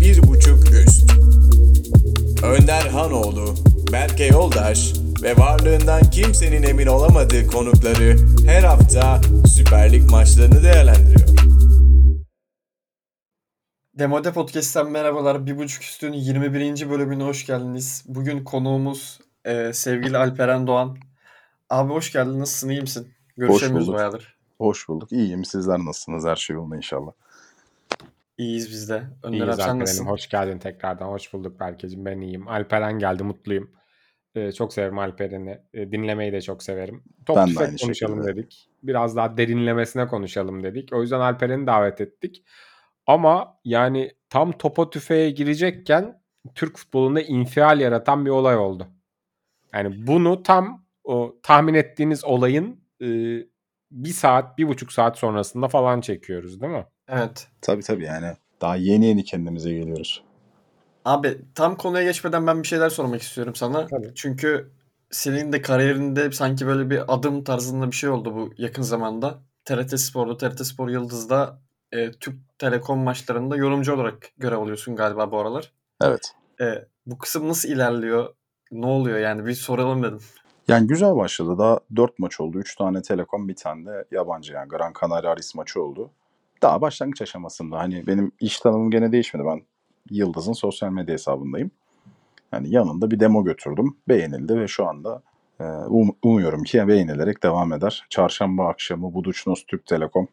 bir buçuk üst. Önder Hanoğlu, Berke Yoldaş ve varlığından kimsenin emin olamadığı konukları her hafta Süper Lig maçlarını değerlendiriyor. Demode Podcast'ten merhabalar. Bir buçuk üstün 21. bölümüne hoş geldiniz. Bugün konuğumuz e, sevgili Alperen Doğan. Abi hoş geldin. Nasılsın? İyi misin? Görüşemiyoruz bulduk. bayağıdır. Hoş bulduk. İyiyim. Sizler nasılsınız? Her şey yolunda inşallah. İyiyiz biz de. Önder İyiyiz abi sen nasılsın? Hoş geldin tekrardan. Hoş bulduk Berkeciğim. Ben iyiyim. Alperen geldi. Mutluyum. Ee, çok severim Alperen'i. Ee, dinlemeyi de çok severim. Top Ben de aynı konuşalım şekilde. dedik. Biraz daha derinlemesine konuşalım dedik. O yüzden Alperen'i davet ettik. Ama yani tam topa tüfeğe girecekken Türk futbolunda infial yaratan bir olay oldu. Yani bunu tam o tahmin ettiğiniz olayın e, bir saat, bir buçuk saat sonrasında falan çekiyoruz değil mi? Evet. Tabii tabii yani daha yeni yeni kendimize geliyoruz. Abi tam konuya geçmeden ben bir şeyler sormak istiyorum sana. Tabii. Çünkü senin de kariyerinde sanki böyle bir adım tarzında bir şey oldu bu yakın zamanda. TRT Spor'da, TRT Spor Yıldız'da e, Türk Telekom maçlarında yorumcu olarak görev alıyorsun galiba bu aralar. Evet. E, bu kısım nasıl ilerliyor? Ne oluyor yani? Bir soralım dedim. Yani güzel başladı. Daha 4 maç oldu. 3 tane Telekom, bir tane de yabancı yani Gran Canaria Aris maçı oldu. Daha başlangıç aşamasında. Hani benim iş tanımım gene değişmedi. Ben Yıldız'ın sosyal medya hesabındayım. Yani yanında bir demo götürdüm. Beğenildi ve şu anda e, um- umuyorum ki beğenilerek devam eder. Çarşamba akşamı Budućnost Türk Telekom.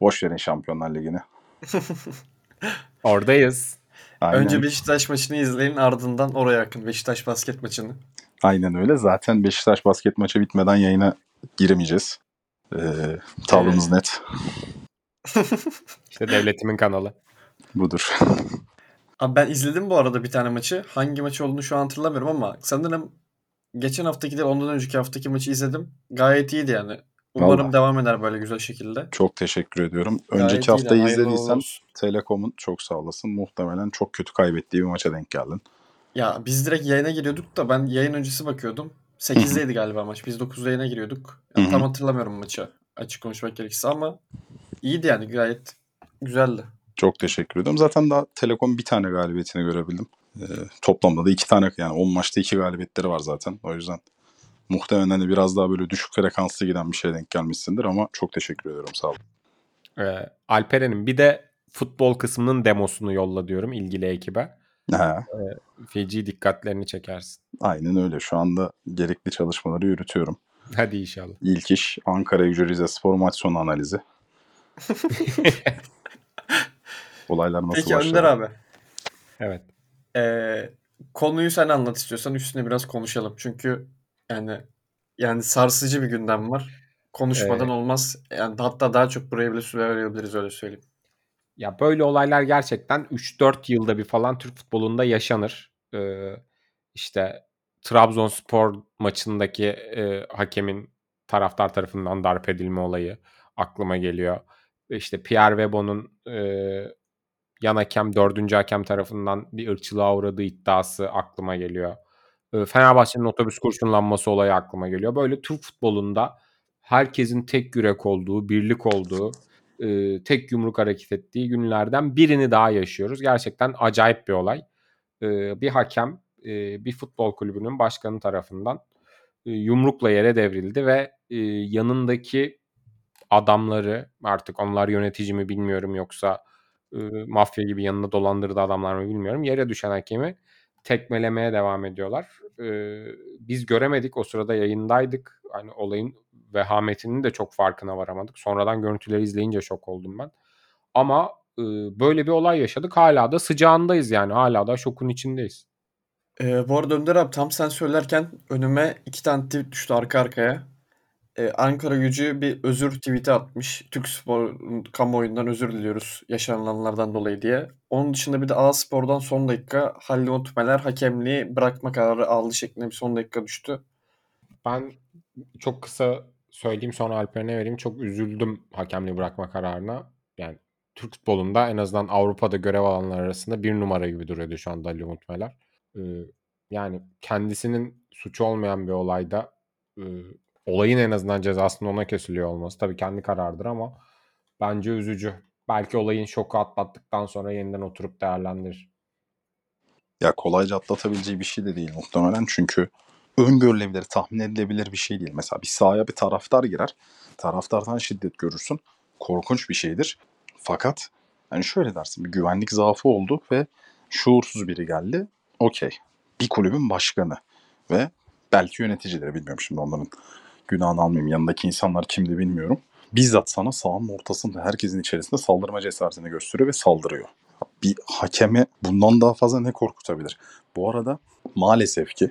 Boş verin Şampiyonlar Ligi'ni. Oradayız. Aynen. Önce Beşiktaş maçını izleyin ardından oraya akın. Beşiktaş basket maçını. Aynen öyle. Zaten Beşiktaş basket maçı bitmeden yayına giremeyeceğiz. Ee, tavrımız net. İşte devletimin kanalı. Budur. Abi ben izledim bu arada bir tane maçı. Hangi maç olduğunu şu an hatırlamıyorum ama sanırım geçen haftaki değil ondan önceki haftaki maçı izledim. Gayet iyiydi yani. Umarım Vallahi. devam eder böyle güzel şekilde. Çok teşekkür ediyorum. Gayet Önceki izlediysen olsun. Telekom'un çok sağ olasın. Muhtemelen çok kötü kaybettiği bir maça denk geldin. Ya biz direkt yayına giriyorduk da ben yayın öncesi bakıyordum. 8'deydi galiba maç. Biz 9'da yayına giriyorduk. Ya tam hatırlamıyorum maçı. Açık konuşmak gerekirse ama iyiydi yani gayet güzeldi. Çok teşekkür ediyorum. Zaten daha Telekom bir tane galibiyetini görebildim. Ee, toplamda da iki tane yani 10 maçta iki galibiyetleri var zaten. O yüzden muhtemelen hani biraz daha böyle düşük frekanslı giden bir şeye denk gelmişsindir ama çok teşekkür ediyorum. Sağ ol. Ee, Alperen'in bir de futbol kısmının demosunu yolla diyorum ilgili ekibe. Ha, Feci dikkatlerini çekersin. aynen öyle. Şu anda gerekli çalışmaları yürütüyorum. Hadi inşallah. İlk iş Ankara Gücü Rize Spor maç sonu analizi. Olaylar nasıl Peki başladı? Önder abi. Evet. Ee, konuyu sen anlat istiyorsan üstüne biraz konuşalım. Çünkü yani yani sarsıcı bir gündem var. Konuşmadan Ee, olmaz. Yani hatta daha çok buraya bile süre verebiliriz öyle söyleyeyim. Ya böyle olaylar gerçekten 3-4 yılda bir falan Türk futbolunda yaşanır. Ee, işte Trabzonspor maçındaki e, hakemin taraftar tarafından darp edilme olayı aklıma geliyor. İşte Pierre Webo'nun e, yan hakem, dördüncü hakem tarafından bir ırkçılığa uğradığı iddiası aklıma geliyor. E, Fenerbahçe'nin otobüs kurşunlanması olayı aklıma geliyor. Böyle Türk futbolunda herkesin tek yürek olduğu, birlik olduğu, e, tek yumruk hareket ettiği günlerden birini daha yaşıyoruz. Gerçekten acayip bir olay. E, bir hakem e, bir futbol kulübünün başkanı tarafından e, yumrukla yere devrildi ve e, yanındaki adamları artık onlar yönetici mi bilmiyorum yoksa e, mafya gibi yanında dolandırdığı adamlar mı bilmiyorum. Yere düşen hakemi tekmelemeye devam ediyorlar. E, biz göremedik o sırada yayındaydık. Hani olayın vehametinin de çok farkına varamadık. Sonradan görüntüleri izleyince şok oldum ben. Ama e, böyle bir olay yaşadık. Hala da sıcağındayız yani. Hala da şokun içindeyiz. Ee, bu arada Önder abi tam sen söylerken önüme iki tane tweet düştü arka arkaya. Ee, Ankara gücü bir özür tweet'i atmış. Türk Spor kamuoyundan özür diliyoruz yaşananlardan dolayı diye. Onun dışında bir de A Spor'dan son dakika Halil Utmeler hakemliği bırakma kararı aldı şeklinde bir son dakika düştü. Ben çok kısa söyleyeyim sonra Alper'e vereyim. Çok üzüldüm hakemliği bırakma kararına. Yani Türk futbolunda en azından Avrupa'da görev alanlar arasında bir numara gibi duruyordu şu anda Ali Umutmeler. Ee, yani kendisinin suçu olmayan bir olayda e, olayın en azından cezasının ona kesiliyor olması tabii kendi kararıdır ama bence üzücü. belki olayın şoku atlattıktan sonra yeniden oturup değerlendirir. Ya kolayca atlatabileceği bir şey de değil muhtemelen çünkü öngörülebilir, tahmin edilebilir bir şey değil. Mesela bir sahaya bir taraftar girer. Taraftardan şiddet görürsün. Korkunç bir şeydir. Fakat hani şöyle dersin bir güvenlik zaafı oldu ve şuursuz biri geldi. Okey. Bir kulübün başkanı ve belki yöneticileri bilmiyorum şimdi onların günahını almayayım. Yanındaki insanlar kimdi bilmiyorum. Bizzat sana sahanın ortasında herkesin içerisinde saldırma cesaretini gösteriyor ve saldırıyor. Bir hakeme bundan daha fazla ne korkutabilir? Bu arada maalesef ki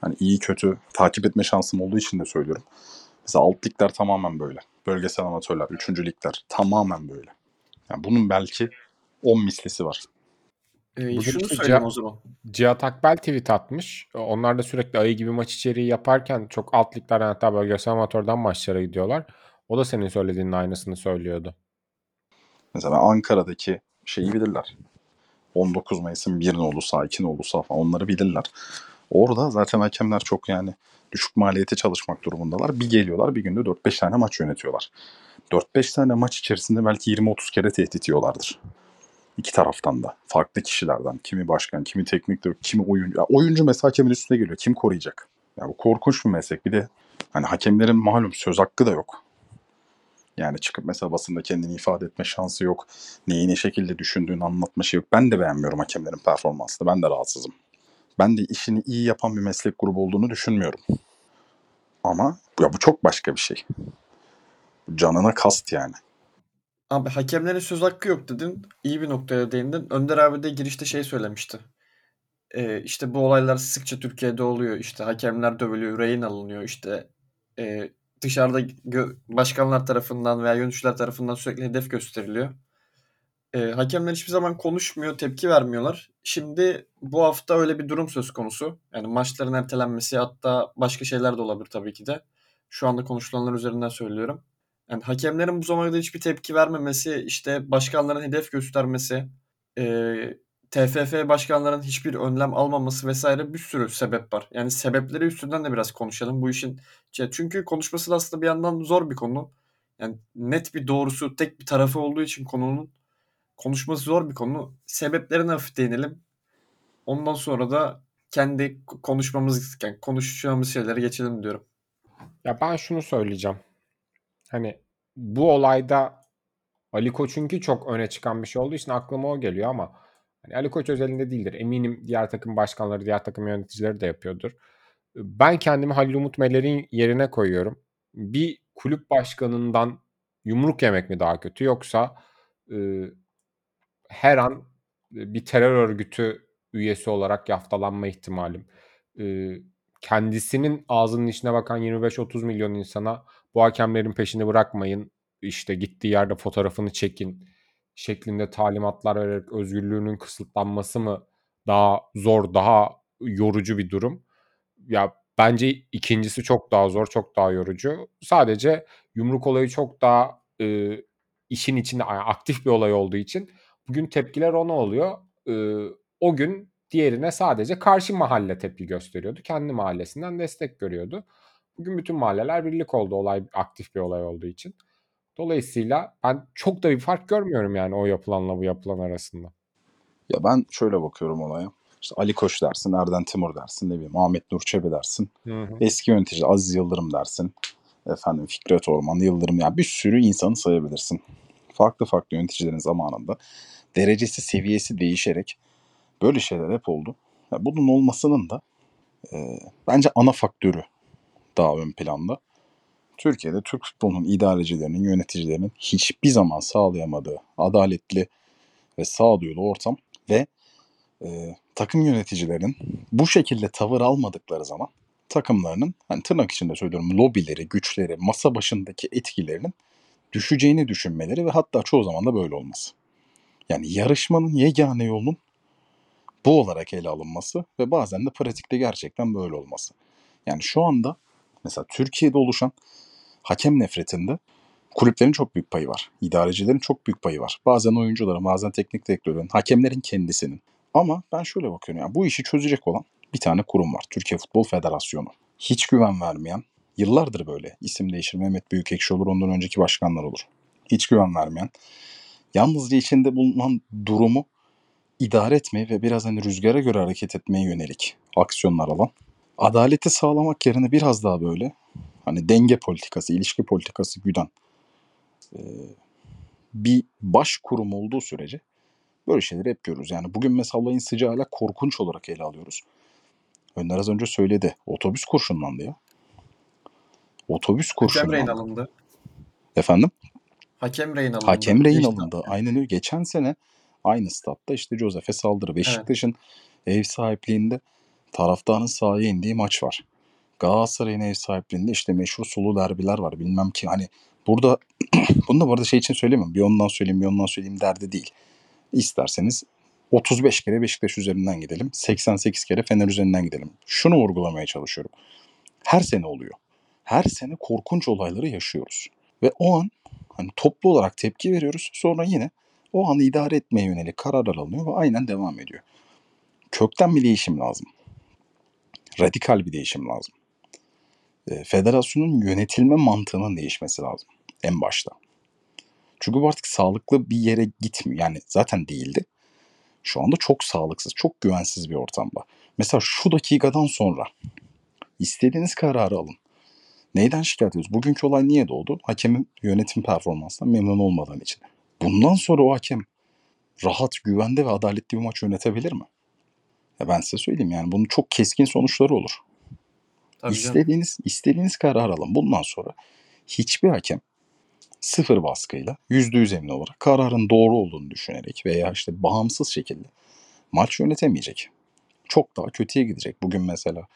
hani iyi kötü takip etme şansım olduğu için de söylüyorum. Mesela alt ligler tamamen böyle. Bölgesel amatörler, üçüncü ligler tamamen böyle. Yani bunun belki 10 mislisi var. Ee, Burada şunu söyleyeyim Cihat- o zaman. Cihat Akbel tweet atmış. Onlar da sürekli ayı gibi maç içeriği yaparken çok alt liglerden hatta bölgesel amatörden maçlara gidiyorlar. O da senin söylediğinin aynısını söylüyordu. Mesela Ankara'daki şeyi bilirler. 19 Mayıs'ın bir nolu sağ, iki nolu sağ falan onları bilirler. Orada zaten hakemler çok yani düşük maliyete çalışmak durumundalar. Bir geliyorlar bir günde 4-5 tane maç yönetiyorlar. 4-5 tane maç içerisinde belki 20-30 kere tehdit yiyorlardır. İki taraftan da. Farklı kişilerden. Kimi başkan, kimi teknik direktör, kimi oyuncu. Ya oyuncu mesela hakemin üstüne geliyor. Kim koruyacak? Ya bu korkunç bir meslek. Bir de hani hakemlerin malum söz hakkı da yok. Yani çıkıp mesela basında kendini ifade etme şansı yok. Neyi ne şekilde düşündüğünü anlatma şey yok. Ben de beğenmiyorum hakemlerin performansını. Ben de rahatsızım. Ben de işini iyi yapan bir meslek grubu olduğunu düşünmüyorum. Ama ya bu çok başka bir şey. Canına kast yani. Abi hakemlerin söz hakkı yok dedin. İyi bir noktaya değindin. Önder abi de girişte şey söylemişti. Ee, işte bu olaylar sıkça Türkiye'de oluyor. İşte hakemler dövülüyor, rehin alınıyor. İşte e, dışarıda gö- başkanlar tarafından veya yöneticiler tarafından sürekli hedef gösteriliyor. Ee, hakemler hiçbir zaman konuşmuyor, tepki vermiyorlar. Şimdi bu hafta öyle bir durum söz konusu. Yani maçların ertelenmesi hatta başka şeyler de olabilir tabii ki de. Şu anda konuşulanlar üzerinden söylüyorum. Yani hakemlerin bu zamana kadar hiçbir tepki vermemesi, işte başkanların hedef göstermesi, e, TFF başkanların hiçbir önlem almaması vesaire bir sürü sebep var. Yani sebepleri üstünden de biraz konuşalım bu işin. Çünkü konuşması da aslında bir yandan zor bir konu. Yani net bir doğrusu, tek bir tarafı olduğu için konunun konuşması zor bir konu. Sebeplerine hafif değinelim. Ondan sonra da kendi konuşmamız, yani konuşacağımız şeylere geçelim diyorum. Ya ben şunu söyleyeceğim. Hani bu olayda Ali Koç'unki çok öne çıkan bir şey olduğu için aklıma o geliyor ama hani Ali Koç özelinde değildir. Eminim diğer takım başkanları, diğer takım yöneticileri de yapıyordur. Ben kendimi Halil Umut Meler'in yerine koyuyorum. Bir kulüp başkanından yumruk yemek mi daha kötü yoksa e, her an bir terör örgütü üyesi olarak yaftalanma ihtimalim. E, kendisinin ağzının içine bakan 25-30 milyon insana bu hakemlerin peşini bırakmayın. İşte gittiği yerde fotoğrafını çekin şeklinde talimatlar vererek özgürlüğünün kısıtlanması mı daha zor, daha yorucu bir durum? Ya bence ikincisi çok daha zor, çok daha yorucu. Sadece yumruk olayı çok daha e, işin içinde aktif bir olay olduğu için bugün tepkiler ona oluyor. E, o gün diğerine sadece karşı mahalle tepki gösteriyordu. Kendi mahallesinden destek görüyordu. Bugün bütün mahalleler birlik oldu olay aktif bir olay olduğu için. Dolayısıyla ben çok da bir fark görmüyorum yani o yapılanla bu yapılan arasında. Ya ben şöyle bakıyorum olaya. İşte Ali Koç dersin, Erden Timur dersin, ne bileyim Ahmet Nur Çebi dersin. Hı hı. Eski yönetici Aziz Yıldırım dersin. Efendim Fikret Orman, Yıldırım yani bir sürü insanı sayabilirsin. Farklı farklı yöneticilerin zamanında derecesi, seviyesi değişerek böyle şeyler hep oldu. Ya bunun olmasının da e, bence ana faktörü daha ön planda. Türkiye'de Türk futbolunun idarecilerinin, yöneticilerinin hiçbir zaman sağlayamadığı adaletli ve sağduyulu ortam ve e, takım yöneticilerin bu şekilde tavır almadıkları zaman takımlarının hani tırnak içinde söylüyorum lobileri, güçleri, masa başındaki etkilerinin düşeceğini düşünmeleri ve hatta çoğu zaman da böyle olması. Yani yarışmanın yegane yolunun bu olarak ele alınması ve bazen de pratikte gerçekten böyle olması. Yani şu anda mesela Türkiye'de oluşan hakem nefretinde kulüplerin çok büyük payı var. İdarecilerin çok büyük payı var. Bazen oyuncuların, bazen teknik direktörlerin, hakemlerin kendisinin. Ama ben şöyle bakıyorum yani bu işi çözecek olan bir tane kurum var. Türkiye Futbol Federasyonu. Hiç güven vermeyen, yıllardır böyle isim değişir Mehmet Büyükekşi olur ondan önceki başkanlar olur. Hiç güven vermeyen, Yalnızca içinde bulunan durumu idare etmeye ve biraz hani rüzgara göre hareket etmeye yönelik aksiyonlar alan. Adaleti sağlamak yerine biraz daha böyle hani denge politikası, ilişki politikası güden e, bir baş kurum olduğu sürece böyle şeyleri hep görürüz. Yani bugün mesela olayın sıcağı hala korkunç olarak ele alıyoruz. Önder az önce söyledi. Otobüs kurşunlandı ya. Otobüs Hakem rehin kurşunlandı. alındı. Efendim? Hakem rehin alındı. Hakem rehin alındı. Aynen öyle. Geçen sene aynı statta işte Josef'e saldırı. Beşiktaş'ın ev sahipliğinde taraftarın sahaya indiği maç var. Galatasaray'ın ev sahipliğinde işte meşhur sulu derbiler var. Bilmem ki hani burada bunu da bu arada şey için söylemiyorum. Bir ondan söyleyeyim bir ondan söyleyeyim derdi değil. İsterseniz 35 kere Beşiktaş üzerinden gidelim. 88 kere Fener üzerinden gidelim. Şunu vurgulamaya çalışıyorum. Her sene oluyor. Her sene korkunç olayları yaşıyoruz. Ve o an hani toplu olarak tepki veriyoruz. Sonra yine o anı idare etmeye yönelik kararlar alınıyor ve aynen devam ediyor. Kökten bir değişim lazım. Radikal bir değişim lazım. E, federasyonun yönetilme mantığının değişmesi lazım en başta. Çünkü bu artık sağlıklı bir yere gitmiyor. Yani zaten değildi. Şu anda çok sağlıksız, çok güvensiz bir ortamda. Mesela şu dakikadan sonra istediğiniz kararı alın. Neyden şikayet ediyoruz? Bugünkü olay niye doğdu? Hakemin yönetim performansından memnun olmadığın için. Bundan sonra o hakem rahat, güvende ve adaletli bir maç yönetebilir mi? Ya ben size söyleyeyim yani bunun çok keskin sonuçları olur. Tabii canım. İstediğiniz, istediğiniz kararı alın. Bundan sonra hiçbir hakem sıfır baskıyla yüzde yüz emin olarak kararın doğru olduğunu düşünerek veya işte bağımsız şekilde maç yönetemeyecek. Çok daha kötüye gidecek. Bugün mesela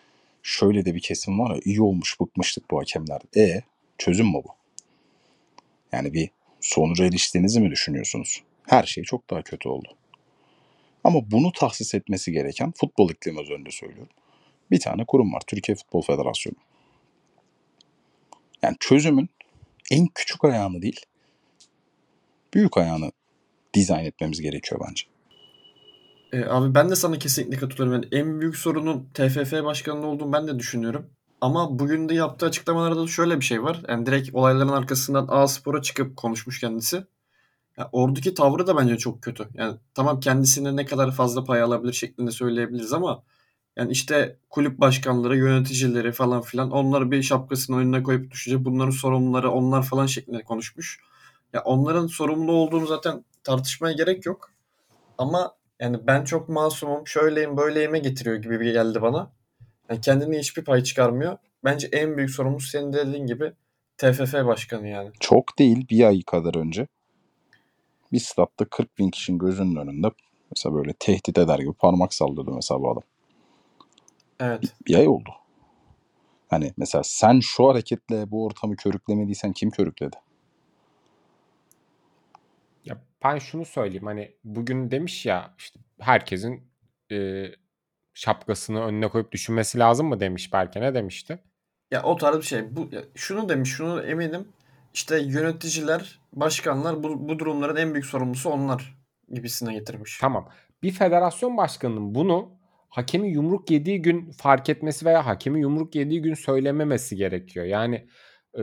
şöyle de bir kesim var ya iyi olmuş bıkmıştık bu hakemler. E çözüm mü bu? Yani bir sonuca eriştiğinizi mi düşünüyorsunuz? Her şey çok daha kötü oldu. Ama bunu tahsis etmesi gereken futbol iklimi üzerinde söylüyorum. Bir tane kurum var. Türkiye Futbol Federasyonu. Yani çözümün en küçük ayağını değil, büyük ayağını dizayn etmemiz gerekiyor bence. E, abi ben de sana kesinlikle katılıyorum. Yani en büyük sorunun TFF başkanının olduğunu ben de düşünüyorum. Ama bugün de yaptığı açıklamalarda da şöyle bir şey var. Yani direkt olayların arkasından A Spor'a çıkıp konuşmuş kendisi. Ya oradaki tavrı da bence çok kötü. Yani tamam kendisine ne kadar fazla pay alabilir şeklinde söyleyebiliriz ama yani işte kulüp başkanları, yöneticileri falan filan onları bir şapkasının önüne koyup düşecek. Bunların sorumluları onlar falan şeklinde konuşmuş. Ya onların sorumlu olduğunu zaten tartışmaya gerek yok. Ama yani ben çok masumum, şöyleyim, böyleyime getiriyor gibi bir geldi bana. Yani kendine hiçbir pay çıkarmıyor. Bence en büyük sorumlusu senin de dediğin gibi TFF başkanı yani. Çok değil bir ay kadar önce bir statta 40 bin kişinin gözünün önünde mesela böyle tehdit eder gibi parmak sallıyordu mesela bu adam. Evet. Bir ay oldu. Hani mesela sen şu hareketle bu ortamı körüklemediysen kim körükledi? Ya ben şunu söyleyeyim hani bugün demiş ya işte herkesin e, şapkasını önüne koyup düşünmesi lazım mı demiş Berke ne demişti? Ya o tarz bir şey. Bu ya şunu demiş, şunu eminim. İşte yöneticiler, başkanlar bu, bu durumların en büyük sorumlusu onlar gibisine getirmiş. Tamam. Bir federasyon başkanının bunu hakemi yumruk yediği gün fark etmesi veya hakemi yumruk yediği gün söylememesi gerekiyor. Yani e,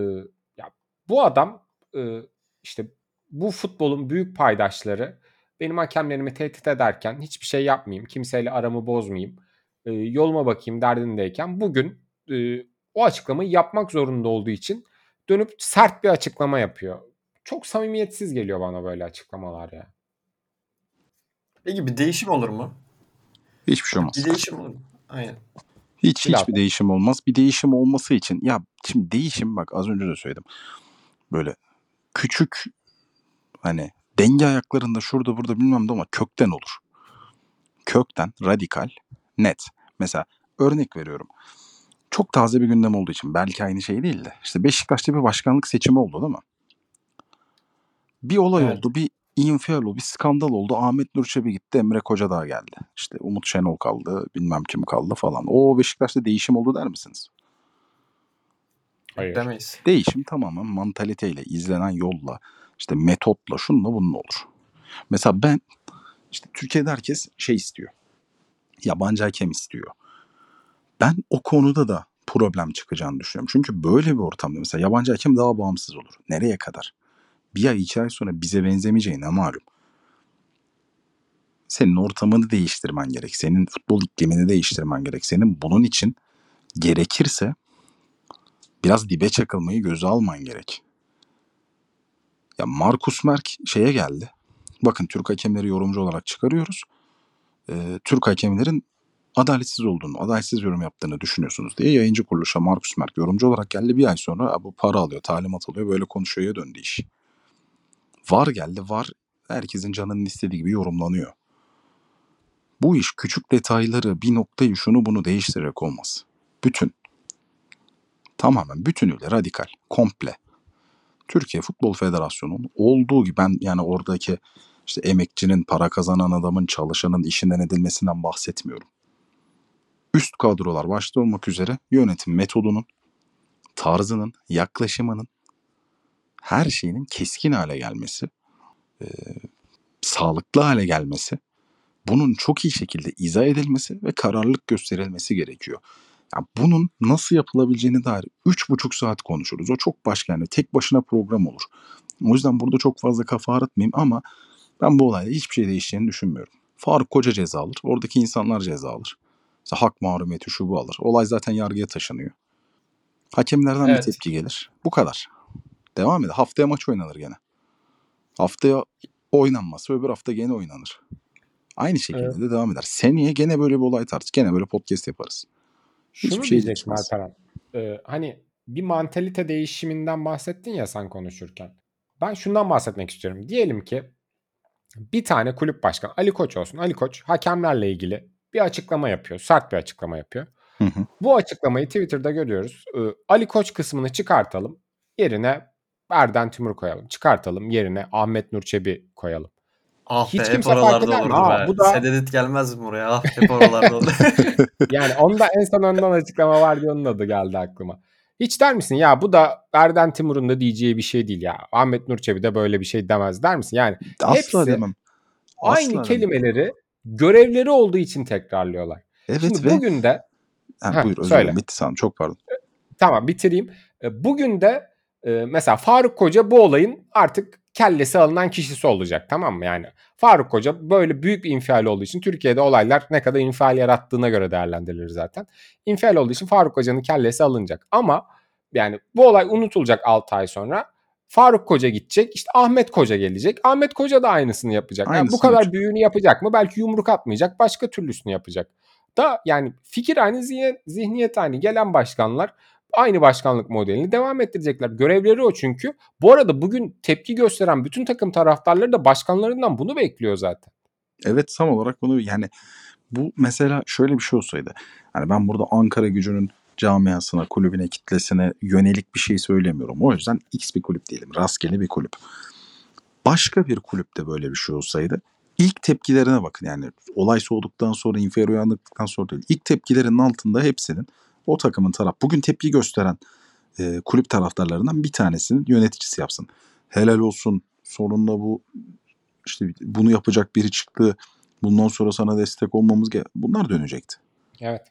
ya bu adam e, işte bu futbolun büyük paydaşları benim hakemlerimi tehdit ederken hiçbir şey yapmayayım, kimseyle aramı bozmayayım, e, yoluma bakayım derdindeyken bugün e, o açıklamayı yapmak zorunda olduğu için dönüp sert bir açıklama yapıyor. Çok samimiyetsiz geliyor bana böyle açıklamalar ya. Peki bir değişim olur mu? Hiçbir şey olmaz. Bir değişim olur mu? Aynen. Hiç Bilal. hiçbir değişim olmaz. Bir değişim olması için ya şimdi değişim bak az önce de söyledim. Böyle küçük hani denge ayaklarında şurada burada bilmem de ama kökten olur. Kökten radikal net. Mesela örnek veriyorum. Çok taze bir gündem olduğu için belki aynı şey değil de işte Beşiktaş'ta bir başkanlık seçimi oldu değil mi? Bir olay Evet. oldu, bir infial oldu, bir skandal oldu. Ahmet Nur Çebi gitti, Emre Kocadağ geldi. İşte Umut Şenol kaldı, bilmem kim kaldı falan. O Beşiktaş'ta değişim oldu der misiniz? Hayır. Demeyiz. Değişim tamamen mantaliteyle, izlenen yolla, işte metotla, şunla bununla olur. Mesela ben, işte Türkiye'de herkes şey istiyor. Yabancı hakem istiyor. Ben o konuda da problem çıkacağını düşünüyorum. Çünkü böyle bir ortamda mesela yabancı hakem daha bağımsız olur. Nereye kadar? bir ay iki ay sonra bize benzemeyeceği ne malum. Senin ortamını değiştirmen gerek. Senin futbol iklimini değiştirmen gerek. Senin bunun için gerekirse biraz dibe çakılmayı göze alman gerek. Ya Markus Merk şeye geldi. Bakın Türk hakemleri yorumcu olarak çıkarıyoruz. Ee, Türk hakemlerin adaletsiz olduğunu, adaletsiz yorum yaptığını düşünüyorsunuz diye yayıncı kuruluşa Markus Merk yorumcu olarak geldi. Bir ay sonra "Aa, bu para alıyor, talimat alıyor, böyle konuşuyor döndü iş. VAR geldi. VAR herkesin canının istediği gibi yorumlanıyor. Bu iş küçük detayları, bir noktayı şunu bunu değiştirerek olmaz. Bütün. Tamamen bütünüyle radikal, komple. Türkiye Futbol Federasyonu'nun olduğu gibi ben yani oradaki işte emekçinin, para kazanan adamın, çalışanın işinden edilmesinden bahsetmiyorum. Üst kadrolar başta olmak üzere yönetim metodunun, tarzının, yaklaşımının her şeyinin keskin hale gelmesi, e, sağlıklı hale gelmesi, bunun çok iyi şekilde izah edilmesi ve kararlılık gösterilmesi gerekiyor. Ya bunun nasıl yapılabileceğini dair 3,5 saat konuşuruz. O çok başka yani tek başına program olur. O yüzden burada çok fazla kafa ağrıtmayayım ama ben bu olayda hiçbir şey değişeceğini düşünmüyorum. Faruk Koca ceza alır. Oradaki insanlar ceza alır. İşte hak mahrumiyeti şu bu alır. Olay zaten yargıya taşınıyor. Hakemlerden Evet. bir tepki gelir. Bu kadar. Devam eder. Haftaya maç oynanır gene. Haftaya oynanmazsa öbür hafta gene oynanır. Aynı şekilde Evet. de devam eder. Seneye gene böyle bir olay tartış. Gene böyle podcast yaparız. Şunu Hiçbir şey diyecektim. Alperen. Ee, hani bir mantalite değişiminden bahsettin ya sen konuşurken. Ben şundan bahsetmek istiyorum. Diyelim ki bir tane kulüp başkanı Ali Koç olsun. Ali Koç hakemlerle ilgili bir açıklama yapıyor. Sert bir açıklama yapıyor. Hı hı. Bu açıklamayı Twitter'da görüyoruz. Ee, Ali Koç kısmını çıkartalım. Yerine Erden Timur koyalım. Çıkartalım. Yerine Ahmet Nur Çebi koyalım. Ah Hiç be kimse hep fark oralarda eder mi? Ha, bu da- Sededet gelmez mi buraya? Ah hep oralarda olurdu. Yani onda en son ondan açıklama var diye onun adı geldi aklıma. Hiç der misin ya bu da Erden Timur'un da diyeceği bir şey değil ya. Ahmet Nur Çebi de böyle bir şey demez der misin? Yani Asla Hepsi demem. Asla aynı demem. kelimeleri görevleri olduğu için tekrarlıyorlar. Evet Şimdi ve bugün de ha, Heh, buyur özür dilerim. Bitti sanırım. Çok pardon. tamam bitireyim. E, Bugün de e, mesela Faruk Koca bu olayın artık kellesi alınan kişisi olacak tamam mı? Yani Faruk Koca böyle büyük bir infial olduğu için Türkiye'de olaylar ne kadar infial yarattığına göre değerlendirilir zaten. İnfial olduğu için Faruk Koca'nın kellesi alınacak. Ama yani bu olay unutulacak 6 ay sonra. Faruk Koca gidecek. işte Ahmet Koca gelecek. Ahmet Koca da aynısını yapacak. Yani bu Aynısını kadar yapacak. büyüğünü yapacak mı? Belki yumruk atmayacak. Başka türlüsünü yapacak. Da yani fikir aynı, zihniyet, zihniyet aynı. Gelen başkanlar aynı başkanlık modelini devam ettirecekler. Görevleri o çünkü. Bu arada bugün tepki gösteren bütün takım taraftarları da başkanlarından bunu bekliyor zaten. Evet tam olarak bunu yani bu mesela şöyle bir şey olsaydı. Hani ben burada Ankara gücünün camiasına, kulübüne, kitlesine yönelik bir şey söylemiyorum. O yüzden X bir kulüp diyelim. Rastgele bir kulüp. Başka bir kulüpte böyle bir şey olsaydı ilk tepkilerine bakın. Yani olay soğuduktan sonra, infial uyandıktan sonra değil. İlk tepkilerinin altında hepsinin o takımın taraf. Bugün tepki gösteren e, kulüp taraftarlarından bir tanesinin yöneticisi yapsın. Helal olsun. Sonunda bu işte bunu yapacak biri çıktı. Bundan sonra sana destek olmamız ge- bunlar dönecekti. Evet.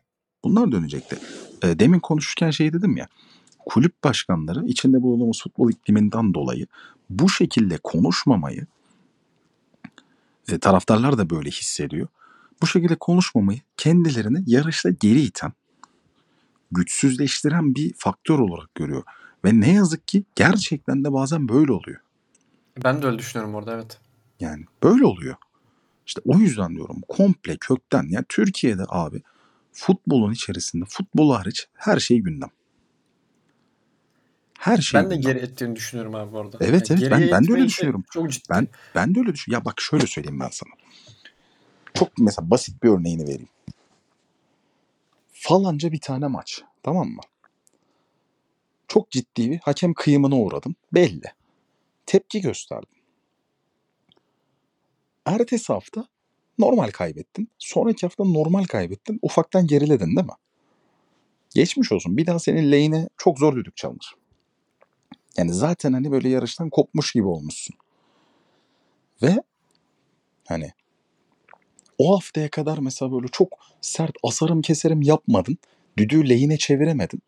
Bunlar dönecekti. E, demin konuşurken şey dedim ya. Kulüp başkanları içinde bulunduğumuz futbol ikliminden dolayı bu şekilde konuşmamayı e, taraftarlar da böyle hissediyor. Bu şekilde konuşmamayı kendilerini yarışta geri iten, güçsüzleştiren bir faktör olarak görüyor. Ve ne yazık ki gerçekten de bazen böyle oluyor. ben de öyle düşünüyorum orada evet. Yani böyle oluyor. İşte o yüzden diyorum komple kökten. Yani Türkiye'de abi futbolun içerisinde futbol hariç her şey gündem. Her şey Ben de gündem. geri ettiğini düşünüyorum abi bu arada. Evet, evet, ben- ben de öyle düşünüyorum. Çok ciddi. Ben ben de öyle düşünüyorum. Ya bak şöyle söyleyeyim ben sana. Çok mesela basit bir örneğini vereyim. Falanca bir tane maç. Tamam mı? Çok ciddi bir hakem kıyımına uğradım. Belli. Tepki gösterdim. Ertesi hafta normal kaybettin. Sonraki hafta normal kaybettin. Ufaktan geriledin değil mi? Geçmiş olsun. Bir daha senin lehine çok zor düdük çalınır. Yani zaten hani böyle yarıştan kopmuş gibi olmuşsun. Ve hani o haftaya kadar mesela böyle çok sert asarım keserim yapmadın. Düdüğü lehine çeviremedin.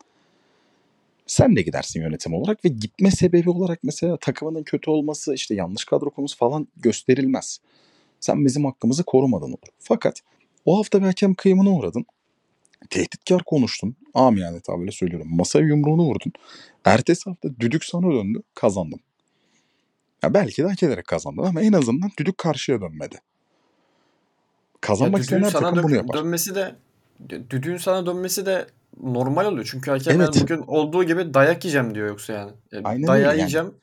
Sen de gidersin yönetim olarak ve gitme sebebi olarak mesela takımının kötü olması, işte yanlış kadro konusu falan gösterilmez. Sen bizim hakkımızı korumadın olur. Fakat o hafta bir hakem kıyımına uğradın. Tehditkar konuştun. Amiyane tabirle söylüyorum. Masaya yumruğunu vurdun. Ertesi hafta düdük sana döndü. Kazandın. Ya belki de hak ederek kazandın ama en azından düdük karşıya dönmedi. Kazanmak isteyen her takım bunu dök- yapar. dönmesi de dü- düdüğün sana dönmesi de normal oluyor. Çünkü hakemler Evet. bugün olduğu gibi dayak yiyeceğim diyor yoksa yani. E, Aynen öyle yani. yiyeceğim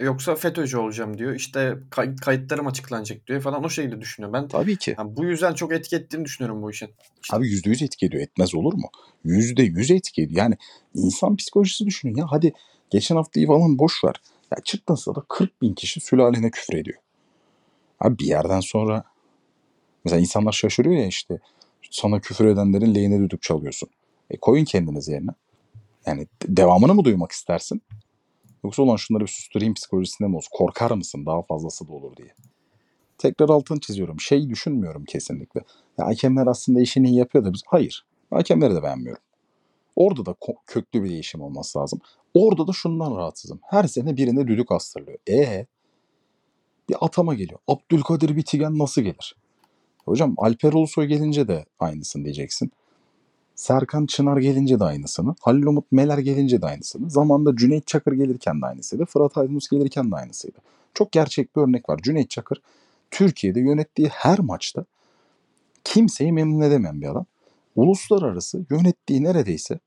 yoksa FETÖ'cü olacağım diyor. İşte kay- kayıtlarım açıklanacak diyor falan o şekilde düşünüyor. Ben Tabii ki. yani bu yüzden çok etki ettiğini düşünüyorum bu işin. İşte Abi yüzde yüz etki ediyor. Etmez olur mu? Yüzde yüz etki ediyor. Yani insan psikolojisi düşünün ya. Hadi geçen haftayı falan boş ver. Ya çıktın da 40 bin kişi sülalene küfür ediyor. Abi bir yerden sonra mesela insanlar şaşırıyor ya işte sana küfür edenlerin lehine düdük çalıyorsun. E koyun kendiniz yerine. Yani de- devamını mı duymak istersin? Yoksa ulan şunları bir susturayım psikolojisinde mi olsun? Korkar mısın daha fazlası da olur diye. Tekrar altını çiziyorum. Şey düşünmüyorum kesinlikle. Ya hakemler aslında işini iyi yapıyor da biz hayır. Hakemleri de beğenmiyorum. Orada da köklü bir değişim olması lazım. Orada da şundan rahatsızım. Her sene birine düdük astırılıyor. E bir atama geliyor. Abdülkadir Bitigen nasıl gelir? Hocam Alper Ulusoy gelince de aynısını diyeceksin. Serkan Çınar gelince de aynısını. Halil Umut Meler gelince de aynısını. Zamanında Cüneyt Çakır gelirken de aynısıydı. Fırat Aydınus gelirken de aynısıydı. Çok gerçek bir örnek var. Cüneyt Çakır Türkiye'de yönettiği her maçta kimseyi memnun edemeyen bir adam. Uluslararası yönettiği neredeyse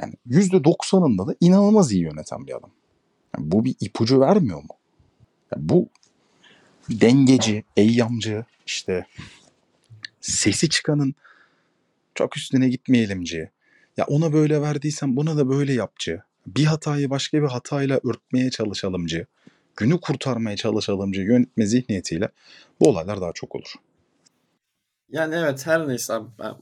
yani %90'ında da inanılmaz iyi yöneten bir adam. Yani bu bir ipucu vermiyor mu? Yani bu dengeci, eyyamcı, işte sesi çıkanın çok üstüne gitmeyelimci. Ya ona böyle verdiysen buna da böyle yapçı. Bir hatayı başka bir hatayla örtmeye çalışalımcı. Günü kurtarmaya çalışalımcı yönetme zihniyetiyle bu olaylar daha çok olur. Yani evet her neyse. Ben,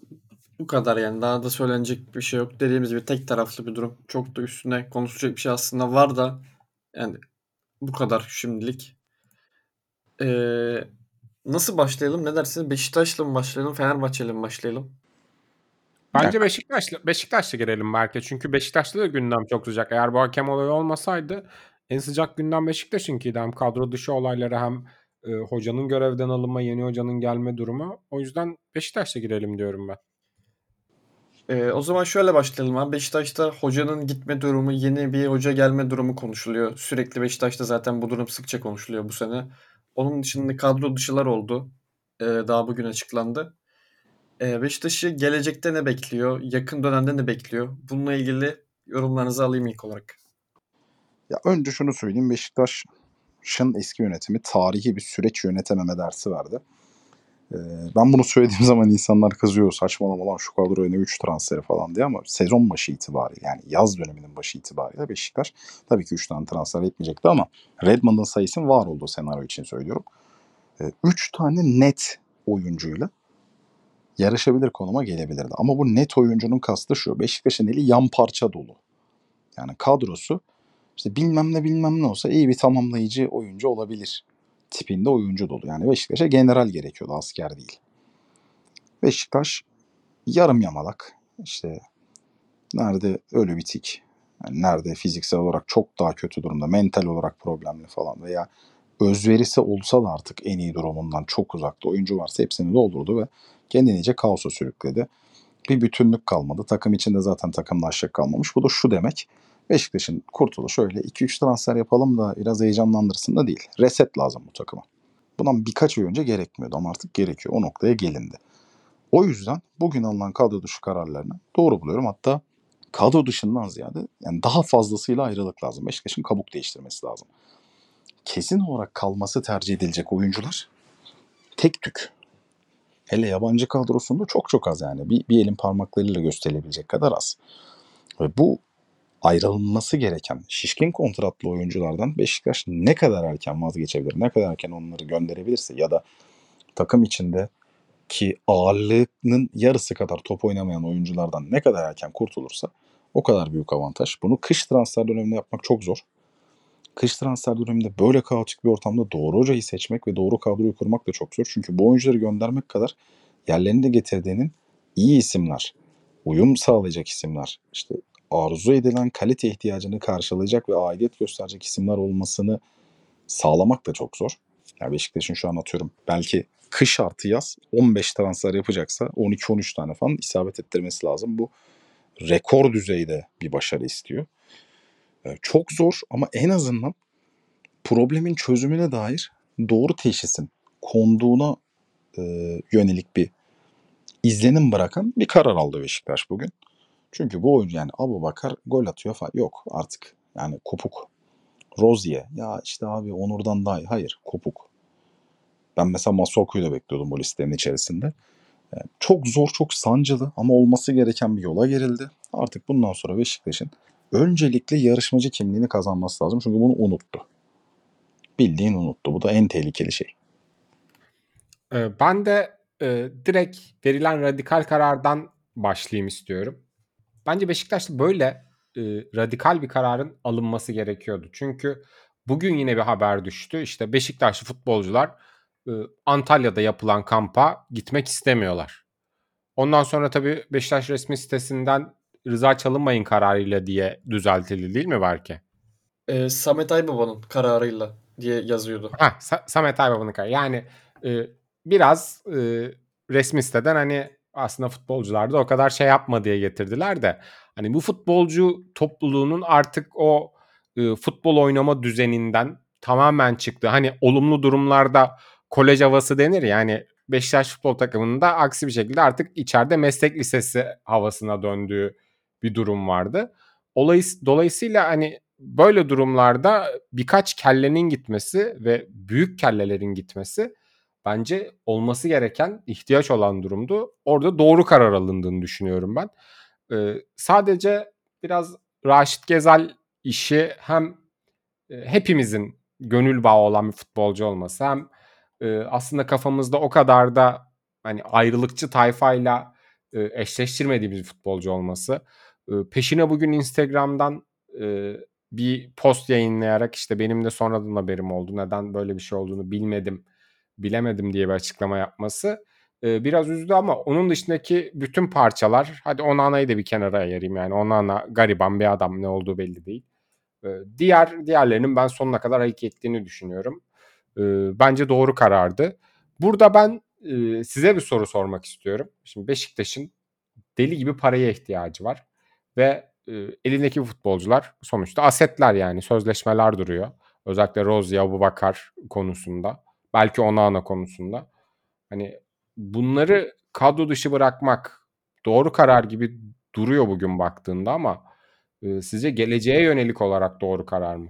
bu kadar yani daha da söylenecek bir şey yok. Dediğimiz gibi tek taraflı bir durum. Çok da üstüne konuşacak bir şey aslında var da yani bu kadar şimdilik. Ee, nasıl başlayalım? Ne dersiniz? Beşiktaş'la mı başlayalım? Fenerbahçe'yle mi başlayalım? Bence Beşiktaş'la Beşiktaş'la girelim belki. Çünkü Beşiktaş'ta da gündem çok sıcak. Eğer bu hakem olayı olmasaydı en sıcak gündem Beşiktaş'ınkiydi. Hem kadro dışı olayları hem e, hocanın görevden alınma, yeni hocanın gelme durumu. O yüzden Beşiktaş'la girelim diyorum ben. Ee, o zaman şöyle başlayalım abi. Beşiktaş'ta hocanın gitme durumu, yeni bir hoca gelme durumu konuşuluyor. Sürekli Beşiktaş'ta zaten bu durum sıkça konuşuluyor bu sene. Onun dışında kadro dışılar oldu. Ee, daha bugün açıklandı. Ee, Beşiktaş'ı gelecekte ne bekliyor? Yakın dönemde ne bekliyor? Bununla ilgili yorumlarınızı alayım ilk olarak. Ya önce şunu söyleyeyim. Beşiktaş'ın eski yönetimi tarihi bir süreç yönetememe dersi verdi. Ee, ben bunu söylediğim zaman insanlar kızıyor. Saçmalama lan şu kadroya ne 3 transferi falan diye ama sezon başı itibariyle yani yaz döneminin başı itibariyle Beşiktaş tabii ki 3 tane transfer etmeyecekti ama Redmond'un sayısının var olduğu senaryo için söylüyorum. 3 tane net oyuncuyla yarışabilir konuma gelebilirdi. Ama bu net oyuncunun kastı şu. Beşiktaş'ın eli yan parça dolu. Yani kadrosu işte bilmem ne bilmem ne olsa iyi bir tamamlayıcı oyuncu olabilir tipinde oyuncu dolu. Yani Beşiktaş'a general gerekiyordu asker değil. Beşiktaş yarım yamalak işte nerede ölü bitik yani nerede fiziksel olarak çok daha kötü durumda mental olarak problemli falan veya özverisi olsa da artık en iyi durumundan çok uzakta oyuncu varsa hepsini doldurdu ve kendini iyice kaosa sürükledi. Bir bütünlük kalmadı. Takım içinde zaten takımlaşık kalmamış. Bu da şu demek. Beşiktaş'ın kurtuluşu öyle 2-3 transfer yapalım da biraz heyecanlandırsın da değil. Reset lazım bu takıma. Bundan birkaç ay önce gerekmiyordu ama artık gerekiyor. O noktaya gelindi. O yüzden bugün alınan kadro dışı kararlarını doğru buluyorum. Hatta kadro dışından ziyade yani daha fazlasıyla ayrılık lazım. Beşiktaş'ın kabuk değiştirmesi lazım. Kesin olarak kalması tercih edilecek oyuncular tek tük. Hele yabancı kadrosunda çok çok az yani. Bir, bir elin parmaklarıyla gösterilebilecek kadar az. Ve bu ayrılması gereken şişkin kontratlı oyunculardan Beşiktaş ne kadar erken vazgeçebilir, ne kadar erken onları gönderebilirse ya da takım içinde ki ağırlığının yarısı kadar top oynamayan oyunculardan ne kadar erken kurtulursa o kadar büyük avantaj. Bunu kış transfer döneminde yapmak çok zor. Kış transfer döneminde böyle kaotik bir ortamda doğru hocayı seçmek ve doğru kadroyu kurmak da çok zor. Çünkü bu oyuncuları göndermek kadar yerlerinde getirdiğinin iyi isimler, uyum sağlayacak isimler, işte arzu edilen kalite ihtiyacını karşılayacak ve aidiyet gösterecek isimler olmasını sağlamak da çok zor. Yani Beşiktaş'ın şu an atıyorum belki kış artı yaz 15 transfer yapacaksa 12-13 tane falan isabet ettirmesi lazım. Bu rekor düzeyde bir başarı istiyor. Ee, Çok zor ama en azından problemin çözümüne dair doğru teşhisin konduğuna e, yönelik bir izlenim bırakan bir karar aldı Beşiktaş bugün. Çünkü bu oyuncu yani Abu Bakar gol atıyor falan. Yok artık yani kopuk. Rozier ya işte abi Onur'dan daha iyi. Hayır kopuk. Ben mesela Masuaku'yu da bekliyordum bu listenin içerisinde. E, Çok zor, çok sancılı ama olması gereken bir yola girildi. Artık bundan sonra Beşiktaş'ın öncelikle yarışmacı kimliğini kazanması lazım. Çünkü bunu unuttu. Bildiğin unuttu. Bu da en tehlikeli şey. Ee, Ben de e, direkt verilen radikal karardan başlayayım istiyorum. Bence Beşiktaş'ta böyle e, radikal bir kararın alınması gerekiyordu. Çünkü bugün yine bir haber düştü. İşte Beşiktaşlı futbolcular e, Antalya'da yapılan kampa gitmek istemiyorlar. Ondan sonra tabii Beşiktaş resmi sitesinden rıza çalınmayın kararıyla diye düzeltildi değil mi belki? Ee, Samet Aybaba'nın kararıyla diye yazıyordu. Ha, Samet Aybaba'nın kararı. Yani e, biraz e, resmi siteden hani aslında futbolcular da o kadar şey yapma diye getirdiler de hani bu futbolcu topluluğunun artık o e, futbol oynama düzeninden tamamen çıktı. Hani olumlu durumlarda kolej havası denir ya hani Beşiktaş futbol takımında aksi bir şekilde artık içeride meslek lisesi havasına döndüğü bir durum vardı. Olays- Dolayısıyla hani böyle durumlarda birkaç kellenin gitmesi ve büyük kellelerin gitmesi bence olması gereken ihtiyaç olan durumdu. Orada doğru karar alındığını düşünüyorum ben. Ee, sadece biraz Raşit Gezal işi hem hepimizin gönül bağı olan bir futbolcu olması hem aslında kafamızda o kadar da hani ayrılıkçı tayfayla eşleştirmediğimiz bir futbolcu olması. Peşine bugün Instagram'dan e, bir post yayınlayarak işte benim de sonradan haberim oldu. Neden böyle bir şey olduğunu bilmedim, bilemedim diye bir açıklama yapması e, biraz üzdü ama onun dışındaki bütün parçalar hadi Onana'yı da bir kenara ayırayım yani Onana gariban bir adam ne olduğu belli değil. E, diğer diğerlerinin ben sonuna kadar hak ettiğini düşünüyorum. E, bence doğru karardı. Burada ben e, size bir soru sormak istiyorum. Şimdi Beşiktaş'ın deli gibi paraya ihtiyacı var ve e, elindeki futbolcular sonuçta asetler yani sözleşmeler duruyor. Özellikle Rozier, Abubakar konusunda. Belki Onana konusunda. Hani bunları kadro dışı bırakmak doğru karar gibi duruyor bugün baktığında ama e, sizce geleceğe yönelik olarak doğru karar mı?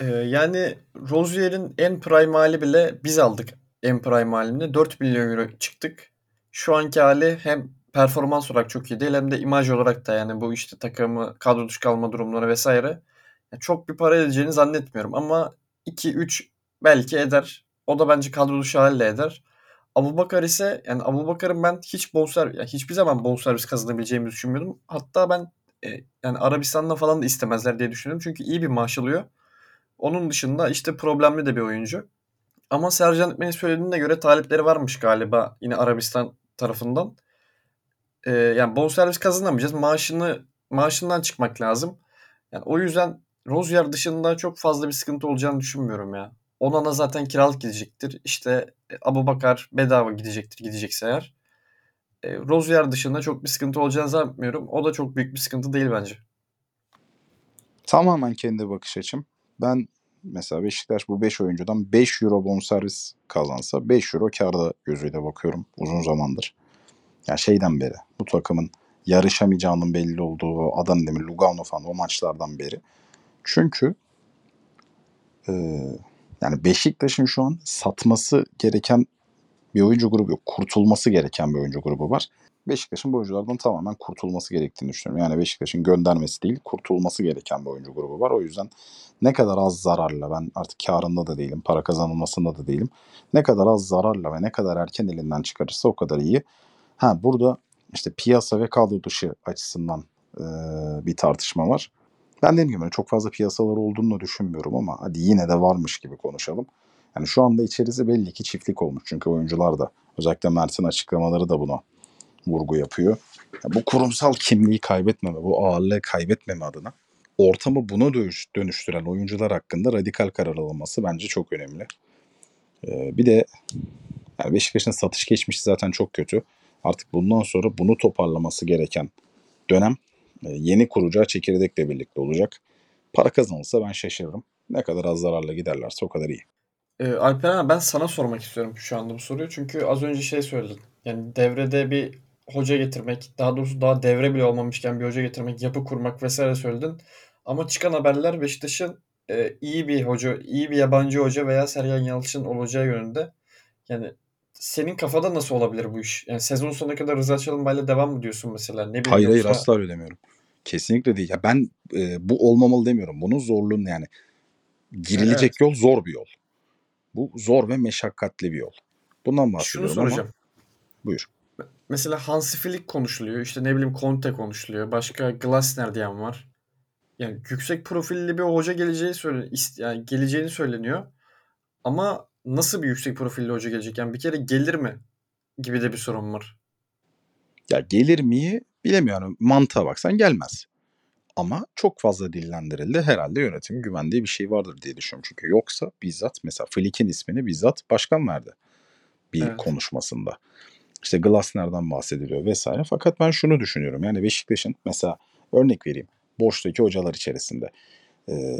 Ee, yani Rozier'in en prime hali bile biz aldık en prime halini. 4 milyon euro çıktık. Şu anki hali hem performans olarak çok iyi değil hem de imaj olarak da yani bu işte takımı kadro dışı kalma durumları vesaire. Çok bir para edeceğini zannetmiyorum ama 2-3 belki eder. O da bence kadro dışı haliyle eder. Abubakar ise yani Abubakar'ın ben hiç bonservis yani hiçbir zaman bonservis kazanabileceğimi düşünmüyordum. Hatta ben e, yani Arabistan'da falan da istemezler diye düşünüyorum. Çünkü iyi bir maaş alıyor. Onun dışında işte problemli de bir oyuncu. Ama Sercan Ekmen'in söylediğine göre talipleri varmış galiba yine Arabistan tarafından. Ee, yani bonservis kazanamayacağız. Maaşını maaşından çıkmak lazım. Yani o yüzden Rozier dışında çok fazla bir sıkıntı olacağını düşünmüyorum ya. Onana zaten kiralık gidecektir. İşte Abu Bakar bedava gidecektir gidecekse eğer. E, Rozier dışında çok bir sıkıntı olacağını zannetmiyorum. O da çok büyük bir sıkıntı değil bence. Tamamen kendi bakış açım. Ben mesela Beşiktaş bu 5 oyuncudan 5 euro bonservis kazansa 5 euro karda gözüyle bakıyorum uzun zamandır. Yani şeyden beri bu takımın yarışamayacağının belli olduğu Adana Demir, Lugano falan o maçlardan beri. Çünkü e, yani Beşiktaş'ın şu an satması gereken bir oyuncu grubu yok. Kurtulması gereken bir oyuncu grubu var. Beşiktaş'ın bu oyunculardan tamamen kurtulması gerektiğini düşünüyorum. Yani Beşiktaş'ın göndermesi değil, kurtulması gereken bir oyuncu grubu var. O yüzden ne kadar az zararla, ben artık karında da değilim, para kazanılmasında da değilim. Ne kadar az zararla ve ne kadar erken elinden çıkarırsa o kadar iyi. Ha burada işte piyasa ve kadro dışı açısından e, bir tartışma var. Ben dediğim gibi çok fazla piyasalar olduğunu düşünmüyorum ama hadi yine de varmış gibi konuşalım. Yani şu anda içerisi belli ki çiftlik olmuş. Çünkü oyuncular da özellikle Mert'in açıklamaları da buna vurgu yapıyor. Ya bu kurumsal kimliği kaybetmeme, bu ağırlığı kaybetmeme adına ortamı buna dönüş- dönüştüren oyuncular hakkında radikal karar alınması bence çok önemli. Ee, bir de yani Beşiktaş'ın satış geçmişi zaten çok kötü. Artık bundan sonra bunu toparlaması gereken dönem e, yeni kuracağı çekirdekle birlikte olacak. Para kazanılsa ben şaşırırım. Ne kadar az zararla giderlerse o kadar iyi. Ee, Alperen abi ben sana sormak istiyorum şu anda bu soruyu. Çünkü az önce şey söyledin. Yani devrede bir hoca getirmek, daha doğrusu daha devre bile olmamışken bir hoca getirmek, yapı kurmak vesaire söyledin. Ama çıkan haberler Beşiktaş'ın e, iyi bir hoca, iyi bir yabancı hoca veya Sergen Yalçın olacağı yönünde. Yani senin kafada nasıl olabilir bu iş? Yani sezon sonuna kadar Rıza Çalınbay'la devam mı diyorsun mesela? Ne bileyim Hayır hayır yoksa- asla öyle demiyorum. Kesinlikle değil. Ya ben e, bu olmamalı demiyorum. Bunun zorluğunu yani girilecek Evet. yol zor bir yol. Bu zor ve meşakkatli bir yol. Bundan Şunu bahsediyorum soracağım. ama buyur. Mesela Hansi Flick konuşuluyor. İşte ne bileyim Conte konuşuluyor. Başka Glasner diyen var. Yani yüksek profilli bir hoca geleceği söyle yani geleceğini söyleniyor. Ama nasıl bir yüksek profilli hoca gelecek? Yani bir kere gelir mi? Gibi de bir sorun var. Ya gelir mi bilemiyorum. Mantığa baksan gelmez. Ama çok fazla dillendirildi. Herhalde yönetimin güvendiği bir şey vardır diye düşünüyorum. Çünkü yoksa bizzat mesela Flick'in ismini bizzat başkan verdi. Bir Evet. konuşmasında. İşte Glasner'dan bahsediliyor vesaire. Fakat ben şunu düşünüyorum. Yani Beşiktaş'ın mesela örnek vereyim. Boştaki hocalar içerisinde. Ee,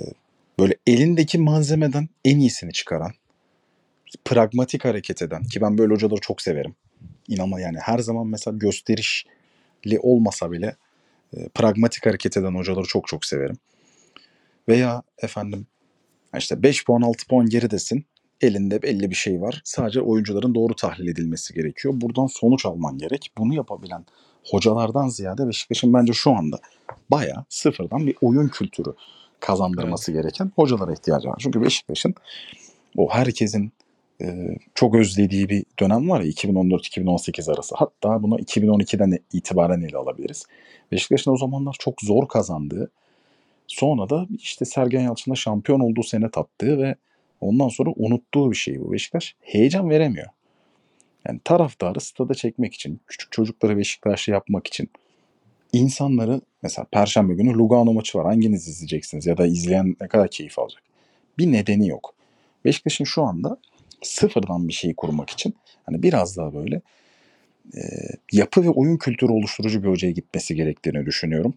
böyle elindeki malzemeden en iyisini çıkaran, pragmatik hareket eden ki ben böyle hocaları çok severim. İnanma yani her zaman mesela gösterişli olmasa bile e, pragmatik hareket eden hocaları çok çok severim. Veya efendim işte 5 puan 6 puan geridesin. Elinde belli bir şey var. Sadece oyuncuların doğru tahlil edilmesi gerekiyor. Buradan sonuç alman gerek. Bunu yapabilen hocalardan ziyade Beşiktaş'ın bence şu anda bayağı sıfırdan bir oyun kültürü kazandırması gereken hocalara ihtiyacı var. Çünkü Beşiktaş'ın o herkesin çok özlediği bir dönem var ya 2014-2018 arası. Hatta bunu 2012'den itibaren ele alabiliriz. Beşiktaş'ın o zamanlar çok zor kazandığı, sonra da işte Sergen Yalçın'la şampiyon olduğu sene tattığı ve ondan sonra unuttuğu bir şey bu. Beşiktaş heyecan veremiyor. Yani taraftarı stada çekmek için, küçük çocukları Beşiktaşlı yapmak için insanları mesela Perşembe günü Lugano maçı var. Hanginiz izleyeceksiniz ya da izleyen ne kadar keyif alacak? Bir nedeni yok. Beşiktaş'ın şu anda sıfırdan bir şey kurmak için hani biraz daha böyle e, yapı ve oyun kültürü oluşturucu bir hocaya gitmesi gerektiğini düşünüyorum.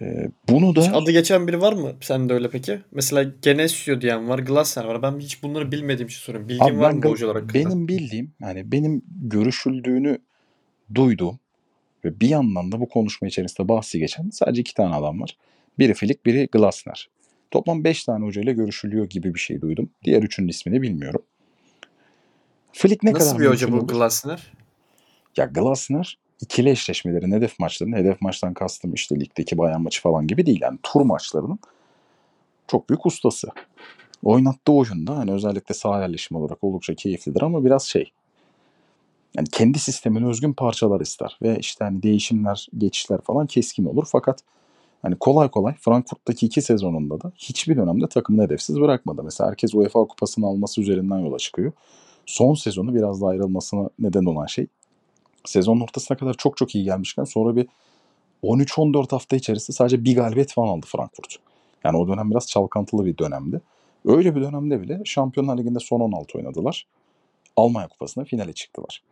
E, bunu Hiç da adı geçen biri var mı? Sen de öyle peki? Mesela Genesio diyen var, Glasner var. Ben hiç bunları bilmediğim için soruyorum. Bilgin Abi var mı hocalar hakkında? benim bildiğim yani benim görüşüldüğünü duyduğum ve bir yandan da bu konuşma içerisinde bahsi geçen sadece iki tane adam var. Biri Flick, biri Glasner. Toplam beş tane hocayla görüşülüyor gibi bir şey duydum. Diğer üçünün ismini bilmiyorum. Flick ne Nasıl kadar bir hoca bu? Glasner? Ya Glasner ikili eşleşmelerin hedef maçlarının, hedef maçtan kastım işte ligdeki bayan maçı falan gibi değil. Yani tur maçlarının çok büyük ustası. Oynattığı oyunda hani özellikle sağ yerleşimi olarak oldukça keyiflidir ama biraz şey yani kendi sistemine özgün parçalar ister ve işte hani değişimler, geçişler falan keskin olur fakat hani kolay kolay Frankfurt'taki iki sezonunda da hiçbir dönemde takımını hedefsiz bırakmadı. Mesela herkes UEFA kupasını alması üzerinden yola çıkıyor. Son sezonu biraz da ayrılmasına neden olan şey sezonun ortasına kadar çok çok iyi gelmişken sonra bir 13-14 hafta içerisinde sadece bir galibiyet falan aldı Frankfurt. Yani o dönem biraz çalkantılı bir dönemdi. Öyle bir dönemde bile Şampiyonlar Ligi'nde son 16 oynadılar. Almanya Kupası'nda finale çıktılar.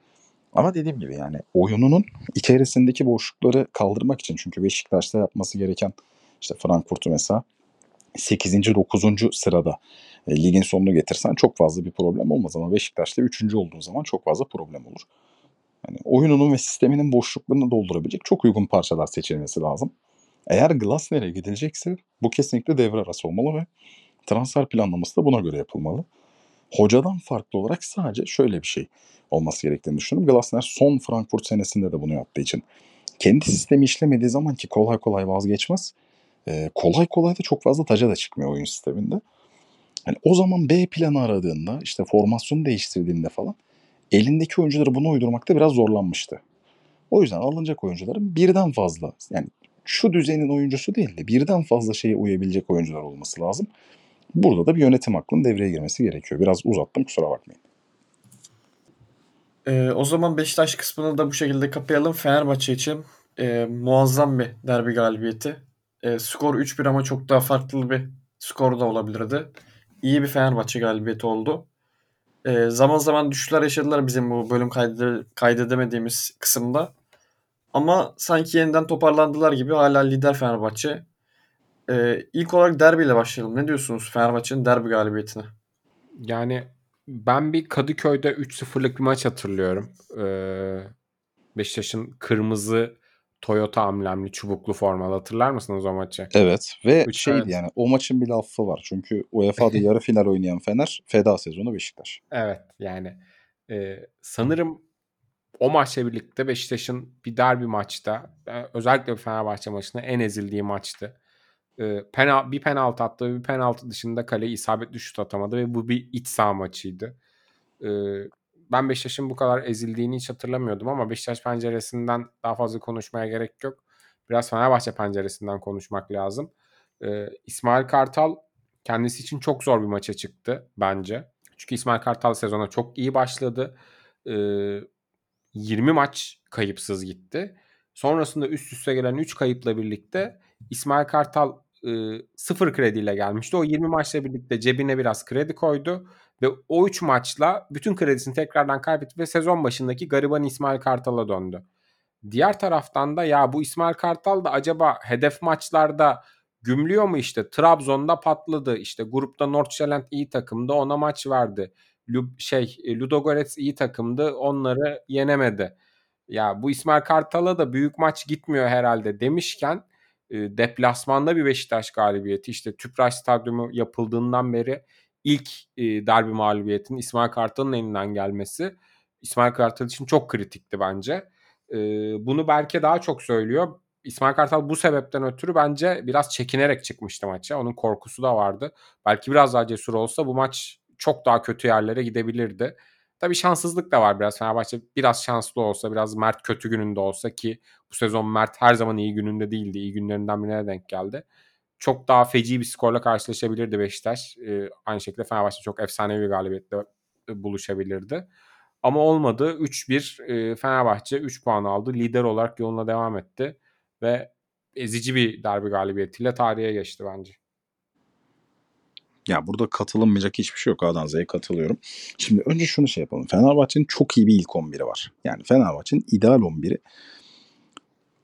Ama dediğim gibi yani oyununun içerisindeki boşlukları kaldırmak için çünkü Beşiktaş'ta yapması gereken işte Frankfurt'u mesela 8. 9. sırada e, ligin sonunu getirsen çok fazla bir problem olmaz ama Beşiktaş'ta 3. olduğun zaman çok fazla problem olur. Yani oyununun ve sisteminin boşluklarını doldurabilecek çok uygun parçalar seçilmesi lazım. Eğer Glasner'e gidilecekse bu kesinlikle devre arası olmalı ve transfer planlaması da buna göre yapılmalı. Hocadan farklı olarak sadece şöyle bir şey olması gerektiğini düşünüyorum. Glasner son Frankfurt senesinde de bunu yaptığı için kendi sistemi işlemediği zaman ki kolay kolay vazgeçmez. E, kolay kolay da çok fazla taca da çıkmıyor oyun sisteminde. Yani o zaman B planı aradığında işte formasyonu değiştirdiğinde falan elindeki oyuncuları buna uydurmakta biraz zorlanmıştı. O yüzden alınacak oyuncuların birden fazla yani şu düzenin oyuncusu değil de birden fazla şeye uyabilecek oyuncular olması lazım. Burada da bir yönetim aklının devreye girmesi gerekiyor. Biraz uzattım kusura bakmayın. Ee, o zaman Beşiktaş kısmını da bu şekilde kapayalım. Fenerbahçe için Eee, muazzam bir derbi galibiyeti. Eee, skor 3-1 ama çok daha farklı bir skor da olabilirdi. İyi bir Fenerbahçe galibiyeti oldu. Eee, zaman zaman düşüşler yaşadılar bizim bu bölüm kaydı kaydedemediğimiz kısımda. Ama sanki yeniden toparlandılar gibi hala lider Fenerbahçe. Eee, ilk olarak derbiyle başlayalım. Ne diyorsunuz Fenerbahçe'nin derbi galibiyetine? Yani ben bir Kadıköy'de 3-0'lık bir maç hatırlıyorum. Ee, Beşiktaş'ın kırmızı Toyota amblemli çubuklu formalı hatırlar mısınız o maçı? Evet ve Üç- şeydi evet. yani o maçın bir lafı var. Çünkü UEFA'da yarı final oynayan Fener feda sezonu Beşiktaş. Evet yani e, sanırım o maçla birlikte Beşiktaş'ın bir derbi maçta özellikle Fenerbahçe maçında en ezildiği maçtı. E, penal, bir penaltı attı bir penaltı dışında kaleye isabetli şut atamadı ve bu bir iç saha maçıydı. E, ben Beşiktaş'ın bu kadar ezildiğini hiç hatırlamıyordum ama Beşiktaş penceresinden daha fazla konuşmaya gerek yok. Biraz Fenerbahçe penceresinden konuşmak lazım. E, İsmail Kartal kendisi için çok zor bir maça çıktı bence. Çünkü İsmail Kartal sezona çok iyi başladı. E, 20 maç kayıpsız gitti. Sonrasında üst üste gelen 3 kayıpla birlikte İsmail Kartal e, sıfır krediyle gelmişti. O 20 maçla birlikte cebine biraz kredi koydu ve o 3 maçla bütün kredisini tekrardan kaybetti ve sezon başındaki gariban İsmail Kartal'a döndü. Diğer taraftan da ya bu İsmail Kartal da acaba hedef maçlarda gümlüyor mu işte Trabzon'da patladı işte grupta Nordsjælland iyi takımdı ona maç verdi. Lu- şey e, Ludogorets iyi takımdı onları yenemedi. Ya bu İsmail Kartal'a da büyük maç gitmiyor herhalde demişken e, deplasmanda bir Beşiktaş galibiyeti işte Tüpraş Stadyumu yapıldığından beri ilk e, derbi mağlubiyetinin İsmail Kartal'ın elinden gelmesi İsmail Kartal için çok kritikti bence. E, bunu Berke daha çok söylüyor. İsmail Kartal bu sebepten ötürü bence biraz çekinerek çıkmıştı maça. Onun korkusu da vardı. Belki biraz daha cesur olsa bu maç çok daha kötü yerlere gidebilirdi. Tabii şanssızlık da var biraz. Fenerbahçe biraz şanslı olsa, biraz Mert kötü gününde olsa ki bu sezon Mert her zaman iyi gününde değildi. İyi günlerinden birine denk geldi. Çok daha feci bir skorla karşılaşabilirdi Beşiktaş. Ee, aynı şekilde Fenerbahçe çok efsanevi bir galibiyetle e, buluşabilirdi. Ama olmadı. 3-1 e, Fenerbahçe 3 puan aldı. Lider olarak yoluna devam etti. Ve ezici bir derbi galibiyetiyle tarihe geçti bence. Ya burada katılınmayacak hiçbir şey yok. A'dan Z'ye katılıyorum. Şimdi önce şunu şey yapalım. Fenerbahçe'nin çok iyi bir ilk 11'i var. Yani Fenerbahçe'nin ideal 11'i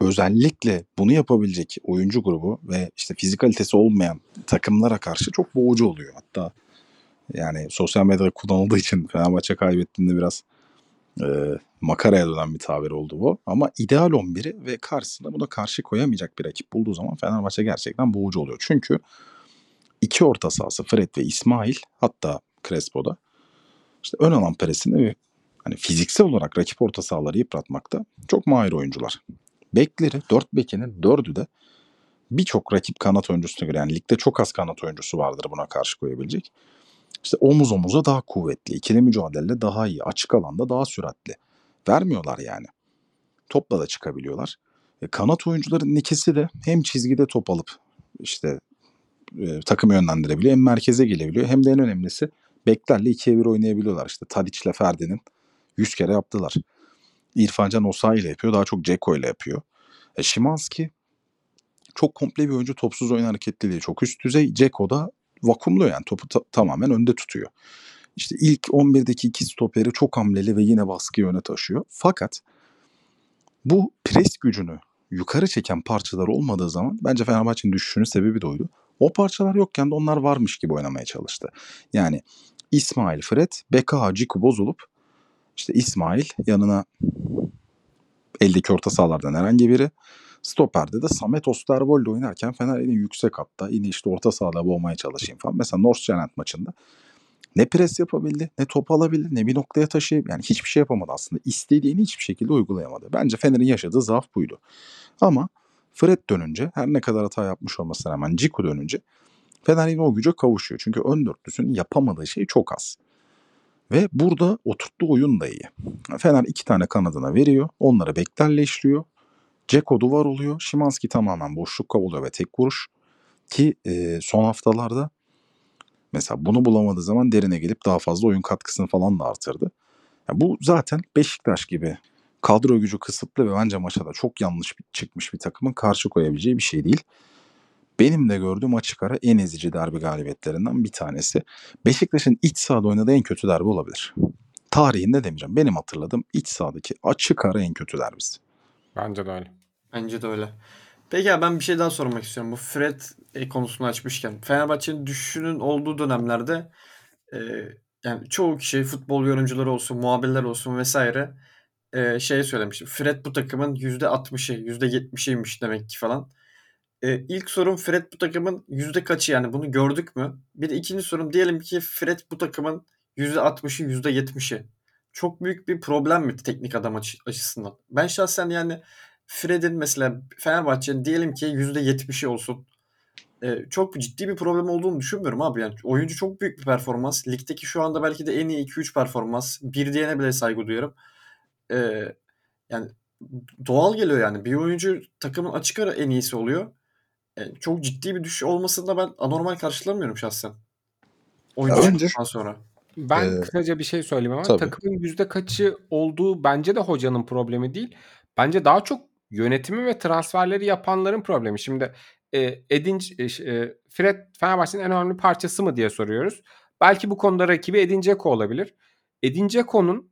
özellikle bunu yapabilecek oyuncu grubu ve işte fizikalitesi olmayan takımlara karşı çok boğucu oluyor. Hatta yani sosyal medyada kullanıldığı için Fenerbahçe kaybettiğinde biraz e, makaraya dönen bir tabir oldu bu. Ama ideal 11'i ve karşısında buna karşı koyamayacak bir rakip bulduğu zaman Fenerbahçe gerçekten boğucu oluyor. Çünkü iki orta sahası Fred ve İsmail hatta Crespo'da işte ön alan presinde ve hani fiziksel olarak rakip orta sahaları yıpratmakta çok mahir oyuncular. Bekleri, dört bekinin dördü de birçok rakip kanat oyuncusuna göre yani ligde çok az kanat oyuncusu vardır buna karşı koyabilecek. İşte omuz omuza daha kuvvetli, ikili mücadelede daha iyi, açık alanda daha süratli. Vermiyorlar yani. Topla da çıkabiliyorlar. E, kanat oyuncuların ikisi de hem çizgide top alıp işte e, takım yönlendirebiliyor hem merkeze gelebiliyor hem de en önemlisi beklerle ikiye bir oynayabiliyorlar. İşte Tadic ile Ferdi'nin 100 kere yaptılar. İrfan Can Osayi ile yapıyor. Daha çok Ceko ile yapıyor. E, Şimanski çok komple bir oyuncu. Topsuz oyun hareketliliği çok üst düzey. Ceko da vakumluyor yani. Topu ta- tamamen önde tutuyor. İşte ilk 11'deki iki stoperi çok hamleli ve yine baskıyı öne taşıyor. Fakat bu pres gücünü yukarı çeken parçalar olmadığı zaman bence Fenerbahçe'nin düşüşünün sebebi de oydu. O parçalar yokken de onlar varmış gibi oynamaya çalıştı. Yani İsmail, Fred, Beka, Ciku bozulup işte İsmail yanına eldeki orta sahalardan herhangi biri. Stopper'de de Samet Osterwold oynarken Fener yine yüksek hatta yine işte orta sahada boğmaya çalışayım falan. Mesela North maçında ne pres yapabildi, ne top alabildi, ne bir noktaya taşıyıp yani hiçbir şey yapamadı aslında. İstediğini hiçbir şekilde uygulayamadı. Bence Fener'in yaşadığı zaaf buydu. Ama Fred dönünce her ne kadar hata yapmış olmasına rağmen Ciku dönünce Fener yine o güce kavuşuyor. Çünkü ön dörtlüsünün yapamadığı şey çok az. Ve burada oturttuğu oyun da iyi. Fener iki tane kanadına veriyor. Onları beklerle işliyor. Ceko duvar oluyor. Şimanski tamamen boşluk kovalıyor ve tek vuruş. Ki e, son haftalarda mesela bunu bulamadığı zaman derine gelip daha fazla oyun katkısını falan da artırdı. Ya bu zaten Beşiktaş gibi kadro gücü kısıtlı ve bence maça da çok yanlış çıkmış bir takımın karşı koyabileceği bir şey değil. Benim de gördüğüm açık ara en ezici derbi galibiyetlerinden bir tanesi. Beşiktaş'ın iç sahada oynadığı en kötü derbi olabilir. Tarihinde demeyeceğim. Benim hatırladığım iç sahadaki açık ara en kötü derbisi. Bence de öyle. Bence de öyle. Peki ya ben bir şey daha sormak istiyorum. Bu Fred e, konusunu açmışken. Fenerbahçe'nin düşüşünün olduğu dönemlerde e, yani çoğu kişi futbol yorumcuları olsun, muhabirler olsun vesaire e, şey söylemişti. Fred bu takımın %60'ı, %70'iymiş demek ki falan. E, ilk sorum Fred bu takımın yüzde kaçı yani bunu gördük mü? Bir de ikinci sorum diyelim ki Fred bu takımın %60'ı, %70'i. Çok büyük bir problem mi teknik adam açı- açısından? Ben şahsen yani Fred'in mesela Fenerbahçe'nin diyelim ki %70'i olsun. Ee, çok ciddi bir problem olduğunu düşünmüyorum abi. Yani oyuncu çok büyük bir performans. Ligdeki şu anda belki de en iyi 2-3 performans. Bir diyene bile saygı duyuyorum. Ee, yani doğal geliyor yani. Bir oyuncu takımın açık ara en iyisi oluyor. Yani çok ciddi bir düşüş olmasını da ben anormal karşılamıyorum şahsen. Oyuncu sonra. Ben Ee, kısaca bir şey söyleyeyim ama tabii. takımın yüzde kaçı olduğu bence de hocanın problemi değil. Bence daha çok yönetimi ve transferleri yapanların problemi. Şimdi e, Edin e, e, Fred Fenerbahçe'nin en önemli parçası mı diye soruyoruz. Belki bu konuda rakibi Edin Dzeko olabilir. Edin Dzeko'nun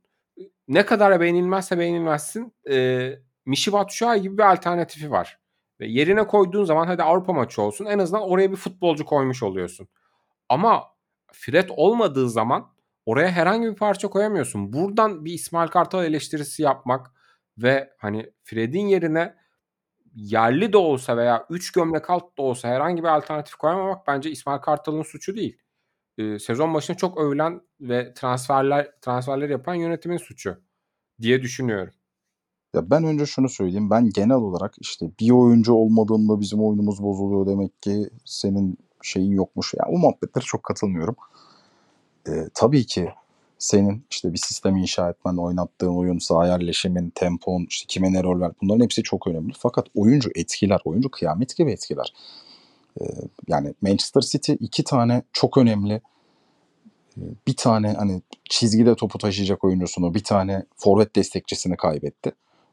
ne kadar beğenilmezse beğenilmezsin e, Michy Batshuayi gibi bir alternatifi var. Ve yerine koyduğun zaman hadi Avrupa maçı olsun en azından oraya bir futbolcu koymuş oluyorsun. Ama Fred olmadığı zaman oraya herhangi bir parça koyamıyorsun. Buradan bir İsmail Kartal eleştirisi yapmak ve hani Fred'in yerine yerli de olsa veya 3 gömlek alt da olsa herhangi bir alternatif koyamamak bence İsmail Kartal'ın suçu değil. Ee, sezon başında çok övülen ve transferler transferler yapan yönetimin suçu diye düşünüyorum. Ya ben önce şunu söyleyeyim. Ben genel olarak işte bir oyuncu olmadığında bizim oyunumuz bozuluyor demek ki senin şeyin yokmuş. Yani o muhabbetlere çok katılmıyorum. Ee, tabii ki senin işte bir sistemi inşa etmen, oynattığın oyun, saha yerleşimin, tempon, işte kime ne rol ver bunların hepsi çok önemli. Fakat oyuncu etkiler, oyuncu kıyamet gibi etkiler. Ee, yani Manchester City iki tane çok önemli bir tane hani çizgide topu taşıyacak oyuncusunu, bir tane forvet destekçisini kaybetti.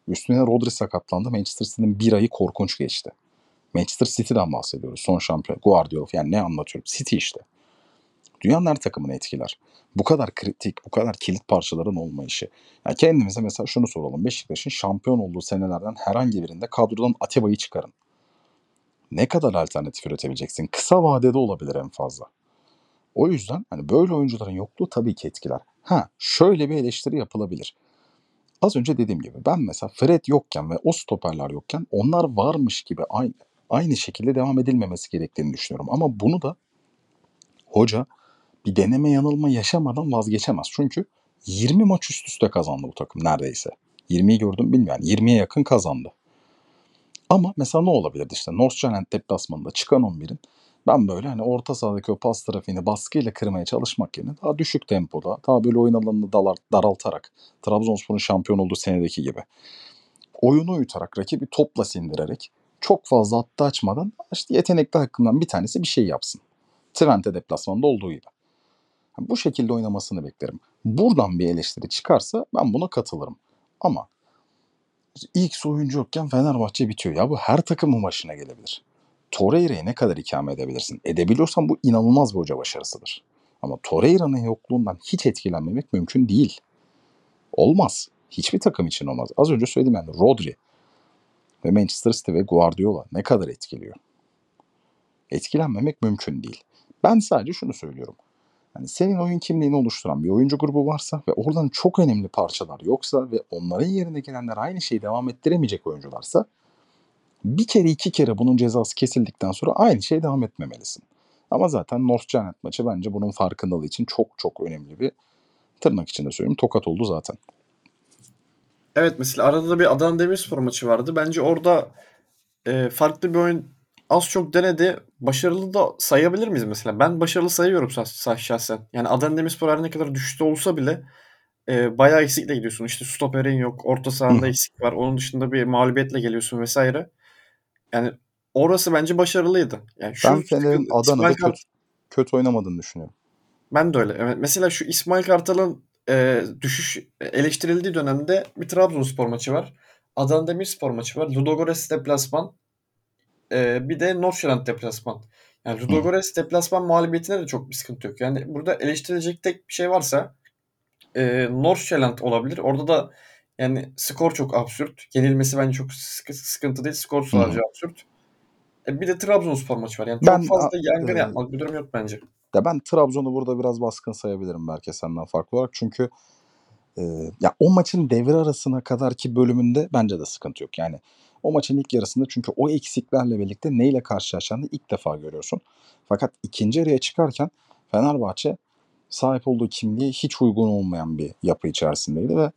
Üstüne Rodri sakatlandı. Manchester City'nin bir ayı korkunç geçti. Manchester City'den bahsediyoruz. Son şampiyon. Guardiola yani ne anlatıyorum? City işte. Dünyanın her takımını etkiler. Bu kadar kritik, bu kadar kilit parçaların olmayışı. Yani kendimize mesela şunu soralım. Beşiktaş'ın şampiyon olduğu senelerden herhangi birinde kadrodan Atiba'yı çıkarın. Ne kadar alternatif üretebileceksin? Kısa vadede olabilir en fazla. O yüzden hani böyle oyuncuların yokluğu tabii ki etkiler. Ha şöyle bir eleştiri yapılabilir. Az önce dediğim gibi ben mesela Fred yokken ve o stoperler yokken onlar varmış gibi aynı aynı şekilde devam edilmemesi gerektiğini düşünüyorum. Ama bunu da hoca bir deneme yanılma yaşamadan vazgeçemez. Çünkü 20 maç üst üste kazandı bu takım neredeyse. 20'yi gördüm bilmiyorum. 20'ye yakın kazandı. Ama mesela ne olabilirdi işte North Giant deplasmanında çıkan 11'in ben böyle hani orta sahadaki o pas trafiğini baskıyla kırmaya çalışmak yerine daha düşük tempoda, daha böyle oyun alanını daraltarak Trabzonspor'un şampiyon olduğu senedeki gibi oyunu uyutarak, rakibi topla sindirerek çok fazla hattı açmadan işte yetenekli hakkından bir tanesi bir şey yapsın. Twente deplasmanda olduğu gibi. Bu şekilde oynamasını beklerim. Buradan bir eleştiri çıkarsa ben buna katılırım. Ama ilk oyuncu yokken Fenerbahçe bitiyor. Ya bu her takımın başına gelebilir. Torreira'yı ne kadar ikame edebilirsin? Edebiliyorsan bu inanılmaz bir hoca başarısıdır. Ama Torreira'nın yokluğundan hiç etkilenmemek mümkün değil. Olmaz. Hiçbir takım için olmaz. Az önce söyledim yani Rodri ve Manchester City ve Guardiola ne kadar etkiliyor? Etkilenmemek mümkün değil. Ben sadece şunu söylüyorum. Yani senin oyun kimliğini oluşturan bir oyuncu grubu varsa ve oradan çok önemli parçalar yoksa ve onların yerine gelenler aynı şeyi devam ettiremeyecek oyuncularsa bir kere iki kere bunun cezası kesildikten sonra aynı şeye devam etmemelisin. Ama zaten North Giant maçı bence bunun farkındalığı için çok çok önemli bir tırnak içinde söyleyeyim tokat oldu zaten. Evet mesela arada da bir Adana Demirspor maçı vardı. Bence orada e, farklı bir oyun az çok denedi. Başarılı da sayabilir miyiz mesela? Ben başarılı sayıyorum şah- şahsen. Yani Adana Demirspor her ne kadar düşüşte olsa bile e, bayağı eksikle gidiyorsun. İşte stoperin yok, orta sahanda eksik var. Onun dışında bir mağlubiyetle geliyorsun vesaire. Yani orası bence başarılıydı. Yani şu Ben sıkıntı- Adana'da İsmail Kart- kötü, kötü oynamadığını düşünüyorum. Ben de öyle. Evet. Mesela şu İsmail Kartal'ın eee, düşüş eleştirildiği dönemde bir Trabzonspor maçı var. Adana Demirspor maçı var. Ludogorets deplasman. Eee, bir de Nordsjælland deplasman. Yani Ludogorets deplasman mağlubiyetine de çok bir sıkıntı yok. Yani burada eleştirilecek tek bir şey varsa eee Nordsjælland olabilir. Orada da yani skor çok absürt. Yenilmesi bence çok sıkı- sıkıntı değil. Skor sadece absürt. E, bir de Trabzonspor maçı var. Yani çok Ben, fazla a- yangın e, yapmak bir durum yok bence. Ya ben Trabzon'u burada biraz baskın sayabilirim belki senden farklı olarak. Çünkü e, ya o maçın devre arasına kadarki bölümünde bence de sıkıntı yok. Yani o maçın ilk yarısında çünkü o eksiklerle birlikte neyle karşılaşacağını ilk defa görüyorsun. Fakat ikinci yarıya çıkarken Fenerbahçe sahip olduğu kimliğe hiç uygun olmayan bir yapı içerisindeydi ve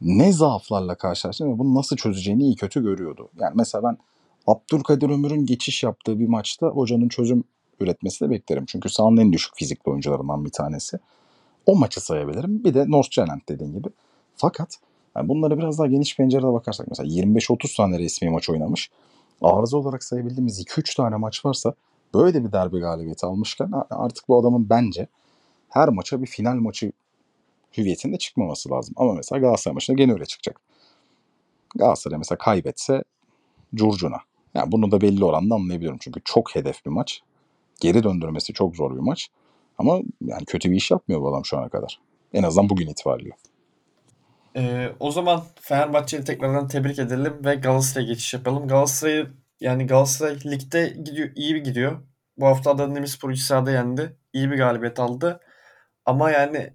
ne zaaflarla karşılaştığını ve bunu nasıl çözeceğini iyi kötü görüyordu. Yani mesela ben Abdülkadir Ömür'ün geçiş yaptığı bir maçta hocanın çözüm üretmesini beklerim. Çünkü sahanın en düşük fizikli oyuncularından bir tanesi. O maçı sayabilirim. Bir de Nordsjælland dediğin gibi. Fakat yani bunları biraz daha geniş pencerede bakarsak mesela 25-30 tane resmi maç oynamış. Arıza olarak sayabildiğimiz 2-3 tane maç varsa böyle bir derbi galibiyeti almışken artık bu adamın bence her maça bir final maçı hüviyetinde çıkmaması lazım. Ama mesela Galatasaray maçında gene öyle çıkacak. Galatasaray mesela kaybetse curcuna. Yani bunu da belli oranda anlayabiliyorum. Çünkü çok hedef bir maç. Geri döndürmesi çok zor bir maç. Ama yani kötü bir iş yapmıyor bu adam şu ana kadar. En azından bugün itibariyle. Ee, o zaman Fenerbahçe'yi tekrardan tebrik edelim ve Galatasaray'a geçiş yapalım. Galatasaray yani Galatasaray ligde gidiyor, iyi bir gidiyor. Bu hafta Adana Demirspor sahada yendi. İyi bir galibiyet aldı. Ama yani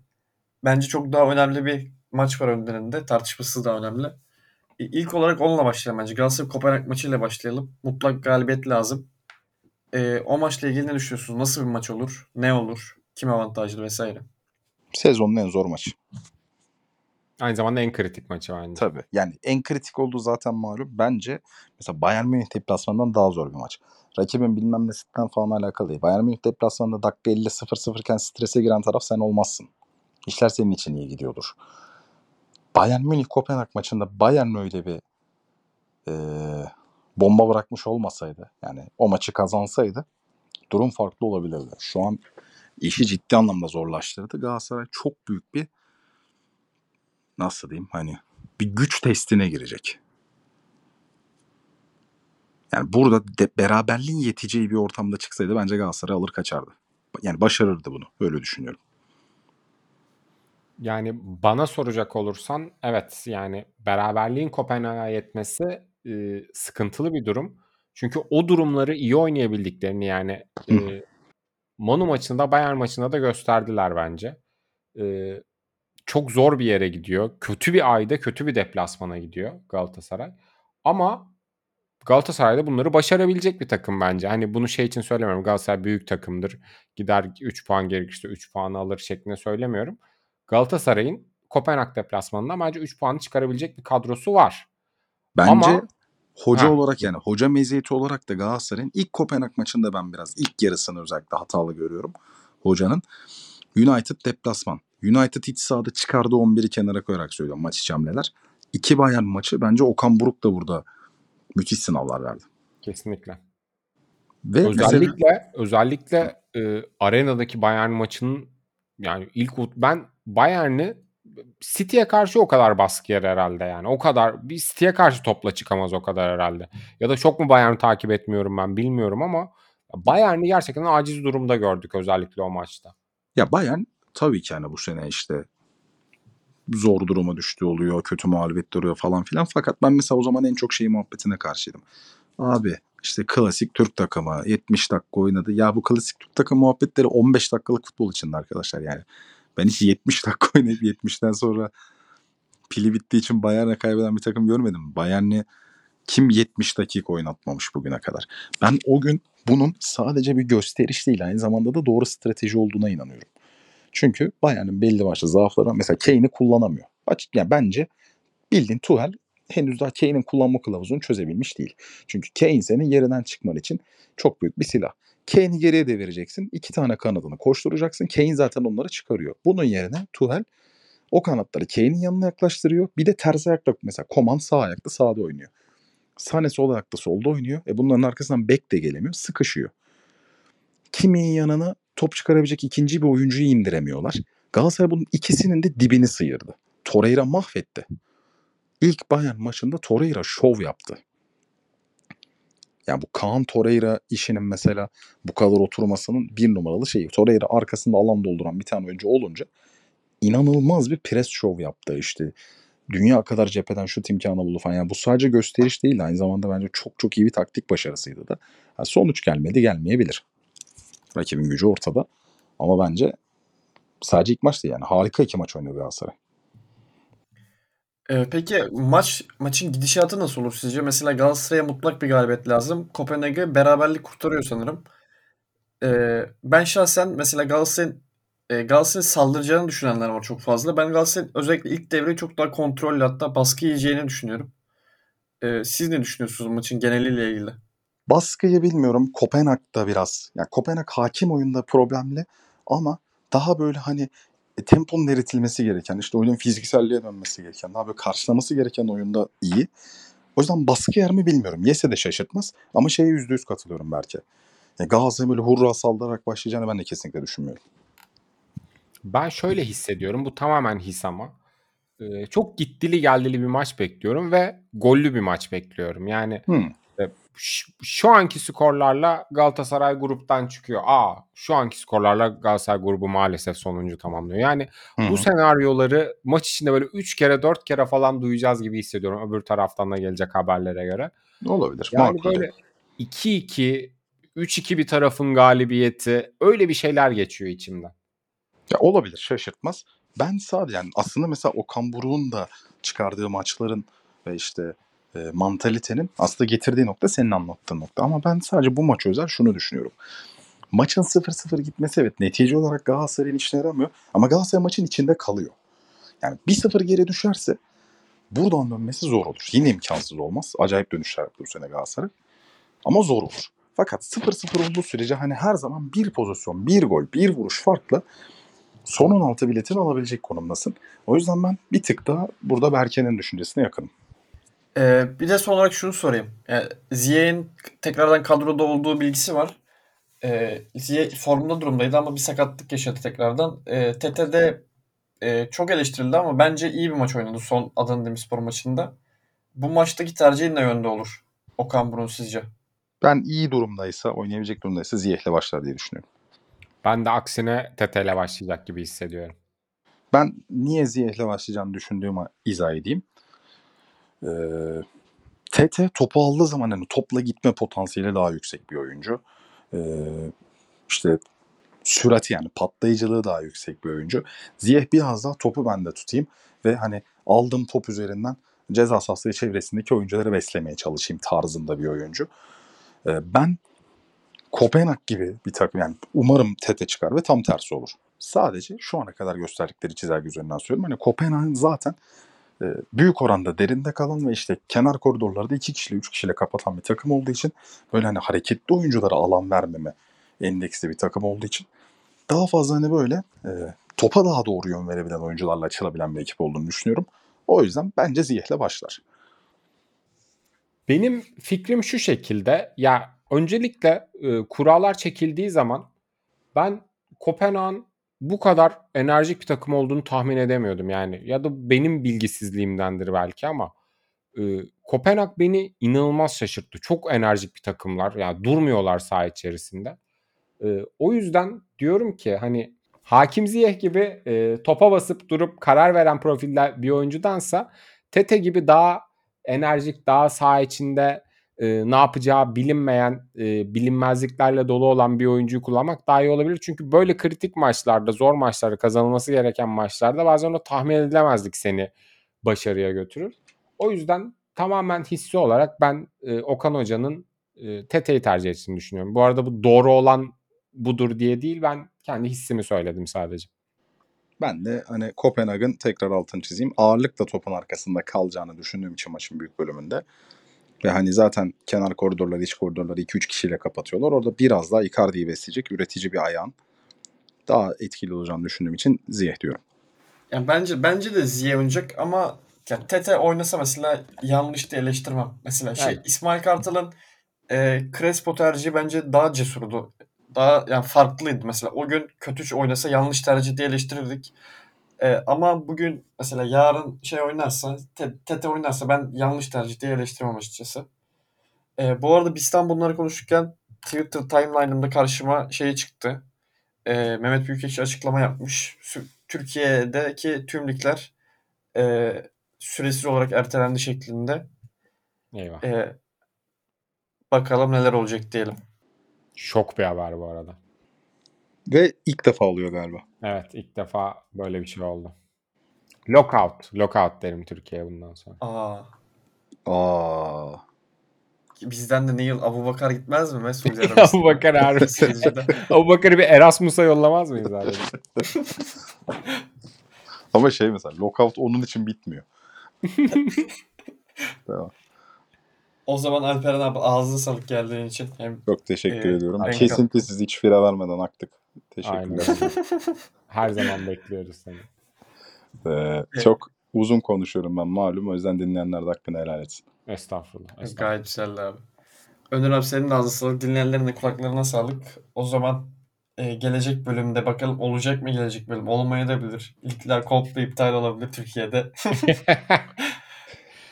bence çok daha önemli bir maç var önlerinde. Tartışması da önemli. E, İlk olarak onunla başlayalım bence. Galatasaray Kopenhag maçıyla başlayalım. Mutlak galibiyet lazım. Ee, o maçla ilgili ne düşünüyorsunuz? Nasıl bir maç olur? Ne olur? Kim avantajlı vesaire? Sezonun en zor maçı. Aynı zamanda en kritik maçı bence. Tabii. Yani en kritik olduğu zaten malum. Bence mesela Bayern Münih deplasmanından daha zor bir maç. Rakibin bilmem nesinden falan alakalı değil. Bayern Münih deplasmanında dakika 50 0-0 iken strese giren taraf sen olmazsın. İşler senin için iyi gidiyordur. Bayern Münih Kopenhag maçında Bayern öyle bir e, bomba bırakmış olmasaydı yani o maçı kazansaydı durum farklı olabilirdi. Şu an işi ciddi anlamda zorlaştırdı. Galatasaray çok büyük bir nasıl diyeyim hani bir güç testine girecek. Yani burada de, beraberliğin yeteceği bir ortamda çıksaydı bence Galatasaray alır kaçardı. Yani başarırdı bunu. Öyle düşünüyorum. Yani bana soracak olursan evet yani beraberliğin Kopenhag'a yetmesi e, sıkıntılı bir durum. Çünkü o durumları iyi oynayabildiklerini yani e, Manu maçında Bayern maçında da gösterdiler bence. E, çok zor bir yere gidiyor. Kötü bir ayda kötü bir deplasmana gidiyor Galatasaray. Ama Galatasaray'da bunları başarabilecek bir takım bence. Hani bunu şey için söylemiyorum. Galatasaray büyük takımdır. Gider 3 puan gerekirse 3 puan alır şeklinde söylemiyorum. Galatasaray'ın Kopenhag deplasmanından bence 3 puanı çıkarabilecek bir kadrosu var. Bence Ama hoca Ha. olarak yani hoca meziyeti olarak da Galatasaray'ın ilk Kopenhag maçında ben biraz ilk yarısını özellikle hatalı görüyorum hocanın. United deplasman. United iç sahada çıkardığı 11'i kenara koyarak söylüyorum maç içi hamleler. İki Bayern maçı bence Okan Buruk da burada müthiş sınavlar verdi. kesinlikle. Ve mesela Özellikle özellikle e, arenadaki Bayern maçının yani ilk ben Bayern'i City'ye karşı o kadar baskı yer herhalde yani. O kadar bir City'ye karşı topla çıkamaz o kadar herhalde. Ya da çok mu Bayern takip etmiyorum ben bilmiyorum ama Bayern'i gerçekten aciz durumda gördük özellikle o maçta. ya Bayern tabii ki hani bu sene işte zor duruma düştü oluyor, kötü mağlubiyet oluyor falan filan. Fakat ben mesela o zaman en çok şeyi muhabbetine karşıydım. Abi işte klasik Türk takımı 70 dakika oynadı. Ya bu klasik Türk takım muhabbetleri 15 dakikalık futbol için arkadaşlar yani. Ben hiç 70 dakika oynayıp 70'ten sonra pili bittiği için Bayern'e kaybeden bir takım görmedim. Bayern'i kim 70 dakika oynatmamış bugüne kadar. Ben o gün bunun sadece bir gösteriş değil aynı zamanda da doğru strateji olduğuna inanıyorum. Çünkü Bayern'in belli başlı zaafları. Mesela Kane'i kullanamıyor. Açık yani bence bildiğin Tuchel henüz daha Kane'in kullanma kılavuzunu çözebilmiş değil. Çünkü Kane senin yerinden çıkman için çok büyük bir silah. Kane'i geriye devireceksin. iki tane kanadını koşturacaksın. Kane zaten onları çıkarıyor. Bunun yerine Tuchel o kanatları Kane'in yanına yaklaştırıyor. Bir de ters ayakta mesela Koman sağ ayakta sağda oynuyor. Sane sol ayakta solda oynuyor. E bunların arkasından bek de gelemiyor. Sıkışıyor. Kimin yanına top çıkarabilecek ikinci bir oyuncuyu indiremiyorlar. Galatasaray bunun ikisinin de dibini sıyırdı. Torreira mahvetti. İlk Bayern maçında Torreira şov yaptı. Yani bu Kaan Torreira işinin mesela bu kadar oturmasının bir numaralı şeyi. Torreira arkasında alan dolduran bir tane oyuncu olunca inanılmaz bir pres şov yaptı işte. Dünya kadar cepheden şut imkanı buldu falan. Yani bu sadece gösteriş değil aynı zamanda bence çok çok iyi bir taktik başarısıydı da. Yani sonuç gelmedi gelmeyebilir. Rakibin gücü ortada. Ama bence sadece ilk maçtı yani. Harika iki maç oynadı Galatasaray. Ee, peki maç maçın gidişatı nasıl olur sizce? Mesela Galatasaray'a mutlak bir galibiyet lazım. Kopenhag'ı beraberlik kurtarıyor sanırım. Ee, ben şahsen mesela Galatasaray'ın e, Galatasaray'ın saldıracağını düşünenler var çok fazla. Ben Galatasaray'ın özellikle ilk devreyi çok daha kontrollü hatta baskı yiyeceğini düşünüyorum. Ee, siz ne düşünüyorsunuz maçın geneliyle ilgili? Baskıyı bilmiyorum. Kopenhag'da biraz. Yani Kopenhag hakim oyunda problemli ama daha böyle hani e, temponun eritilmesi gereken, işte oyunun fizikselliğe dönmesi gereken, daha böyle karşılaması gereken oyunda iyi. O yüzden baskı yer mi bilmiyorum. Yese de şaşırtmaz ama şeye yüzde yüz katılıyorum belki. Yani Galatasaray böyle hurra saldırarak başlayacağını ben de kesinlikle düşünmüyorum. Ben şöyle hissediyorum. Bu tamamen his ama. Ee, çok gittili geldili bir maç bekliyorum ve gollü bir maç bekliyorum. Yani Hmm. E, şu anki skorlarla Galatasaray gruptan çıkıyor. Aa, şu anki skorlarla Galatasaray grubu maalesef sonuncu tamamlıyor. Yani Hı bu senaryoları maç içinde böyle 3 kere 4 kere falan duyacağız gibi hissediyorum öbür taraftan da gelecek haberlere göre. Olabilir. Yani makul. böyle 2-2, 3-2 bir tarafın galibiyeti öyle bir şeyler geçiyor içimden. Ya olabilir şaşırtmaz. Ben sadece yani aslında mesela Okan Buruk'un da çıkardığı maçların ve işte e, mantalitenin aslında getirdiği nokta senin anlattığın nokta. Ama ben sadece bu maç özel şunu düşünüyorum. Maçın 0-0 gitmesi evet netice olarak Galatasaray'ın işine yaramıyor. Ama Galatasaray maçın içinde kalıyor. Yani 1-0 geri düşerse buradan dönmesi zor olur. Yine imkansız olmaz. Acayip dönüşler yaptı bu sene Galatasaray. Ama zor olur. Fakat 0-0 olduğu sürece hani her zaman bir pozisyon, bir gol, bir vuruş farklı son 16 biletini alabilecek konumdasın. O yüzden ben bir tık daha burada Berke'nin düşüncesine yakınım. Ee, bir de son olarak şunu sorayım. Yani Ziyech'in tekrardan kadroda olduğu bilgisi var. Ee, Ziyech formda durumdaydı ama bir sakatlık yaşadı tekrardan. Ee, TT'de e, çok eleştirildi ama bence iyi bir maç oynadı son Adana Demirspor maçında. Bu maçtaki tercihin ne yönde olur? Okan Burun sizce? Ben iyi durumdaysa, oynayabilecek durumdaysa Ziyech'le başlar diye düşünüyorum. Ben de aksine Tete ile başlayacak gibi hissediyorum. Ben niye Ziyech'le başlayacağını düşündüğümü izah edeyim. Ee, Tete topu aldığı zaman hani topla gitme potansiyeli daha yüksek bir oyuncu. Ee, işte sürati yani patlayıcılığı daha yüksek bir oyuncu. Ziyech biraz daha topu bende tutayım ve hani aldığım top üzerinden ceza sahası çevresindeki oyuncuları beslemeye çalışayım tarzında bir oyuncu. Ee, ben Kopenhag gibi bir takım yani umarım Tete çıkar ve tam tersi olur. Sadece şu ana kadar gösterdikleri çizelge üzerinden söylüyorum. Hani Kopenhag'ın zaten e, büyük oranda derinde kalan ve işte kenar koridorlarda iki kişiyle üç kişiyle kapatan bir takım olduğu için böyle hani hareketli oyunculara alan vermeme endeksli bir takım olduğu için daha fazla hani böyle e, topa daha doğru yön verebilen oyuncularla açılabilen bir ekip olduğunu düşünüyorum. O yüzden bence Ziyech'le başlar. Benim fikrim şu şekilde. Ya öncelikle e, kurallar çekildiği zaman ben Kopenhag'ın bu kadar enerjik bir takım olduğunu tahmin edemiyordum yani. Ya da benim bilgisizliğimdendir belki ama e, Kopenhag beni inanılmaz şaşırttı. Çok enerjik bir takımlar. Yani durmuyorlar saha içerisinde. E, o yüzden diyorum ki hani Hakim Ziyech gibi e, topa basıp durup karar veren profilde bir oyuncudansa Tete gibi daha enerjik, daha saha içinde e, ne yapacağı bilinmeyen, e, bilinmezliklerle dolu olan bir oyuncuyu kullanmak daha iyi olabilir. Çünkü böyle kritik maçlarda, zor maçlarda, kazanılması gereken maçlarda bazen o tahmin edilemezlik seni başarıya götürür. O yüzden tamamen hissi olarak ben e, Okan Hoca'nın e, Tete'yi tercih ettiğini düşünüyorum. Bu arada bu doğru olan budur diye değil ben kendi hissimi söyledim sadece. Ben de hani Kopenhag'ın tekrar altını çizeyim. Ağırlıkla topun arkasında kalacağını düşündüğüm için maçın büyük bölümünde. Ve hani zaten kenar koridorları, iç koridorları 2-3 kişiyle kapatıyorlar. Orada biraz daha Icardi'yi besleyecek üretici bir ayağın daha etkili olacağını düşündüğüm için Ziyech diyorum. Yani bence bence de Ziyech oynayacak ama ya Tete oynasa mesela yanlış diye eleştirmem. Mesela şey Evet. İsmail Kartal'ın e, Crespo tercihi bence daha cesurdu. daha yani farklıydı. Mesela o gün kötü oynasa yanlış tercih diye eleştirirdik. Ee, ama bugün mesela yarın şey oynarsa, Te- Tete oynarsa ben yanlış tercih diye eleştirmem açıkçası. Ee, bu arada bizden bunları konuşurken Twitter timeline'ımda karşıma şey çıktı. Ee, Mehmet Büyükekşi açıklama yapmış. Türkiye'deki tüm ligler e, süresiz olarak ertelendi şeklinde. Eyvah. Ee, bakalım neler olacak diyelim. Şok bir haber bu arada. Ve ilk defa oluyor galiba. Evet ilk defa böyle bir şey oldu. Lockout. Lockout derim Türkiye'ye bundan sonra. Aa, Aa. bizden de Neil Abubakar gitmez mi Mesut? Abu Bakar. Seyircide. Abu Bakar'ı bir Erasmus'a yollamaz mıyız abi? Ama şey mesela lockout onun için bitmiyor. tamam. O zaman Alperen abi ağzına sağlık geldiğin için. Hem Çok teşekkür Ee, ediyorum. Kesintisiz hiç fire vermeden aktık. Teşekkürler. Her zaman bekliyoruz seni. Ee, çok uzun konuşuyorum ben malum. O yüzden dinleyenler de hakkını helal etsin. Estağfurullah. estağfurullah. gayet güzeldi abi. Önür abi senin de ağzına sağlık. Dinleyenlerin de kulaklarına sağlık. O zaman e, gelecek bölümde bakalım olacak mı gelecek bölüm? Olmayabilir. İlkler komple iptal olabilir Türkiye'de.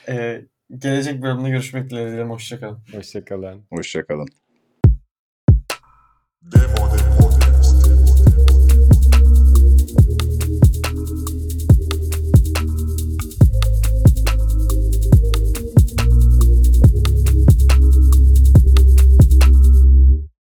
E, gelecek bölümde görüşmek dileğiyle. Hoşçakalın. Hoşçakalın. Hoşçakalın. Defol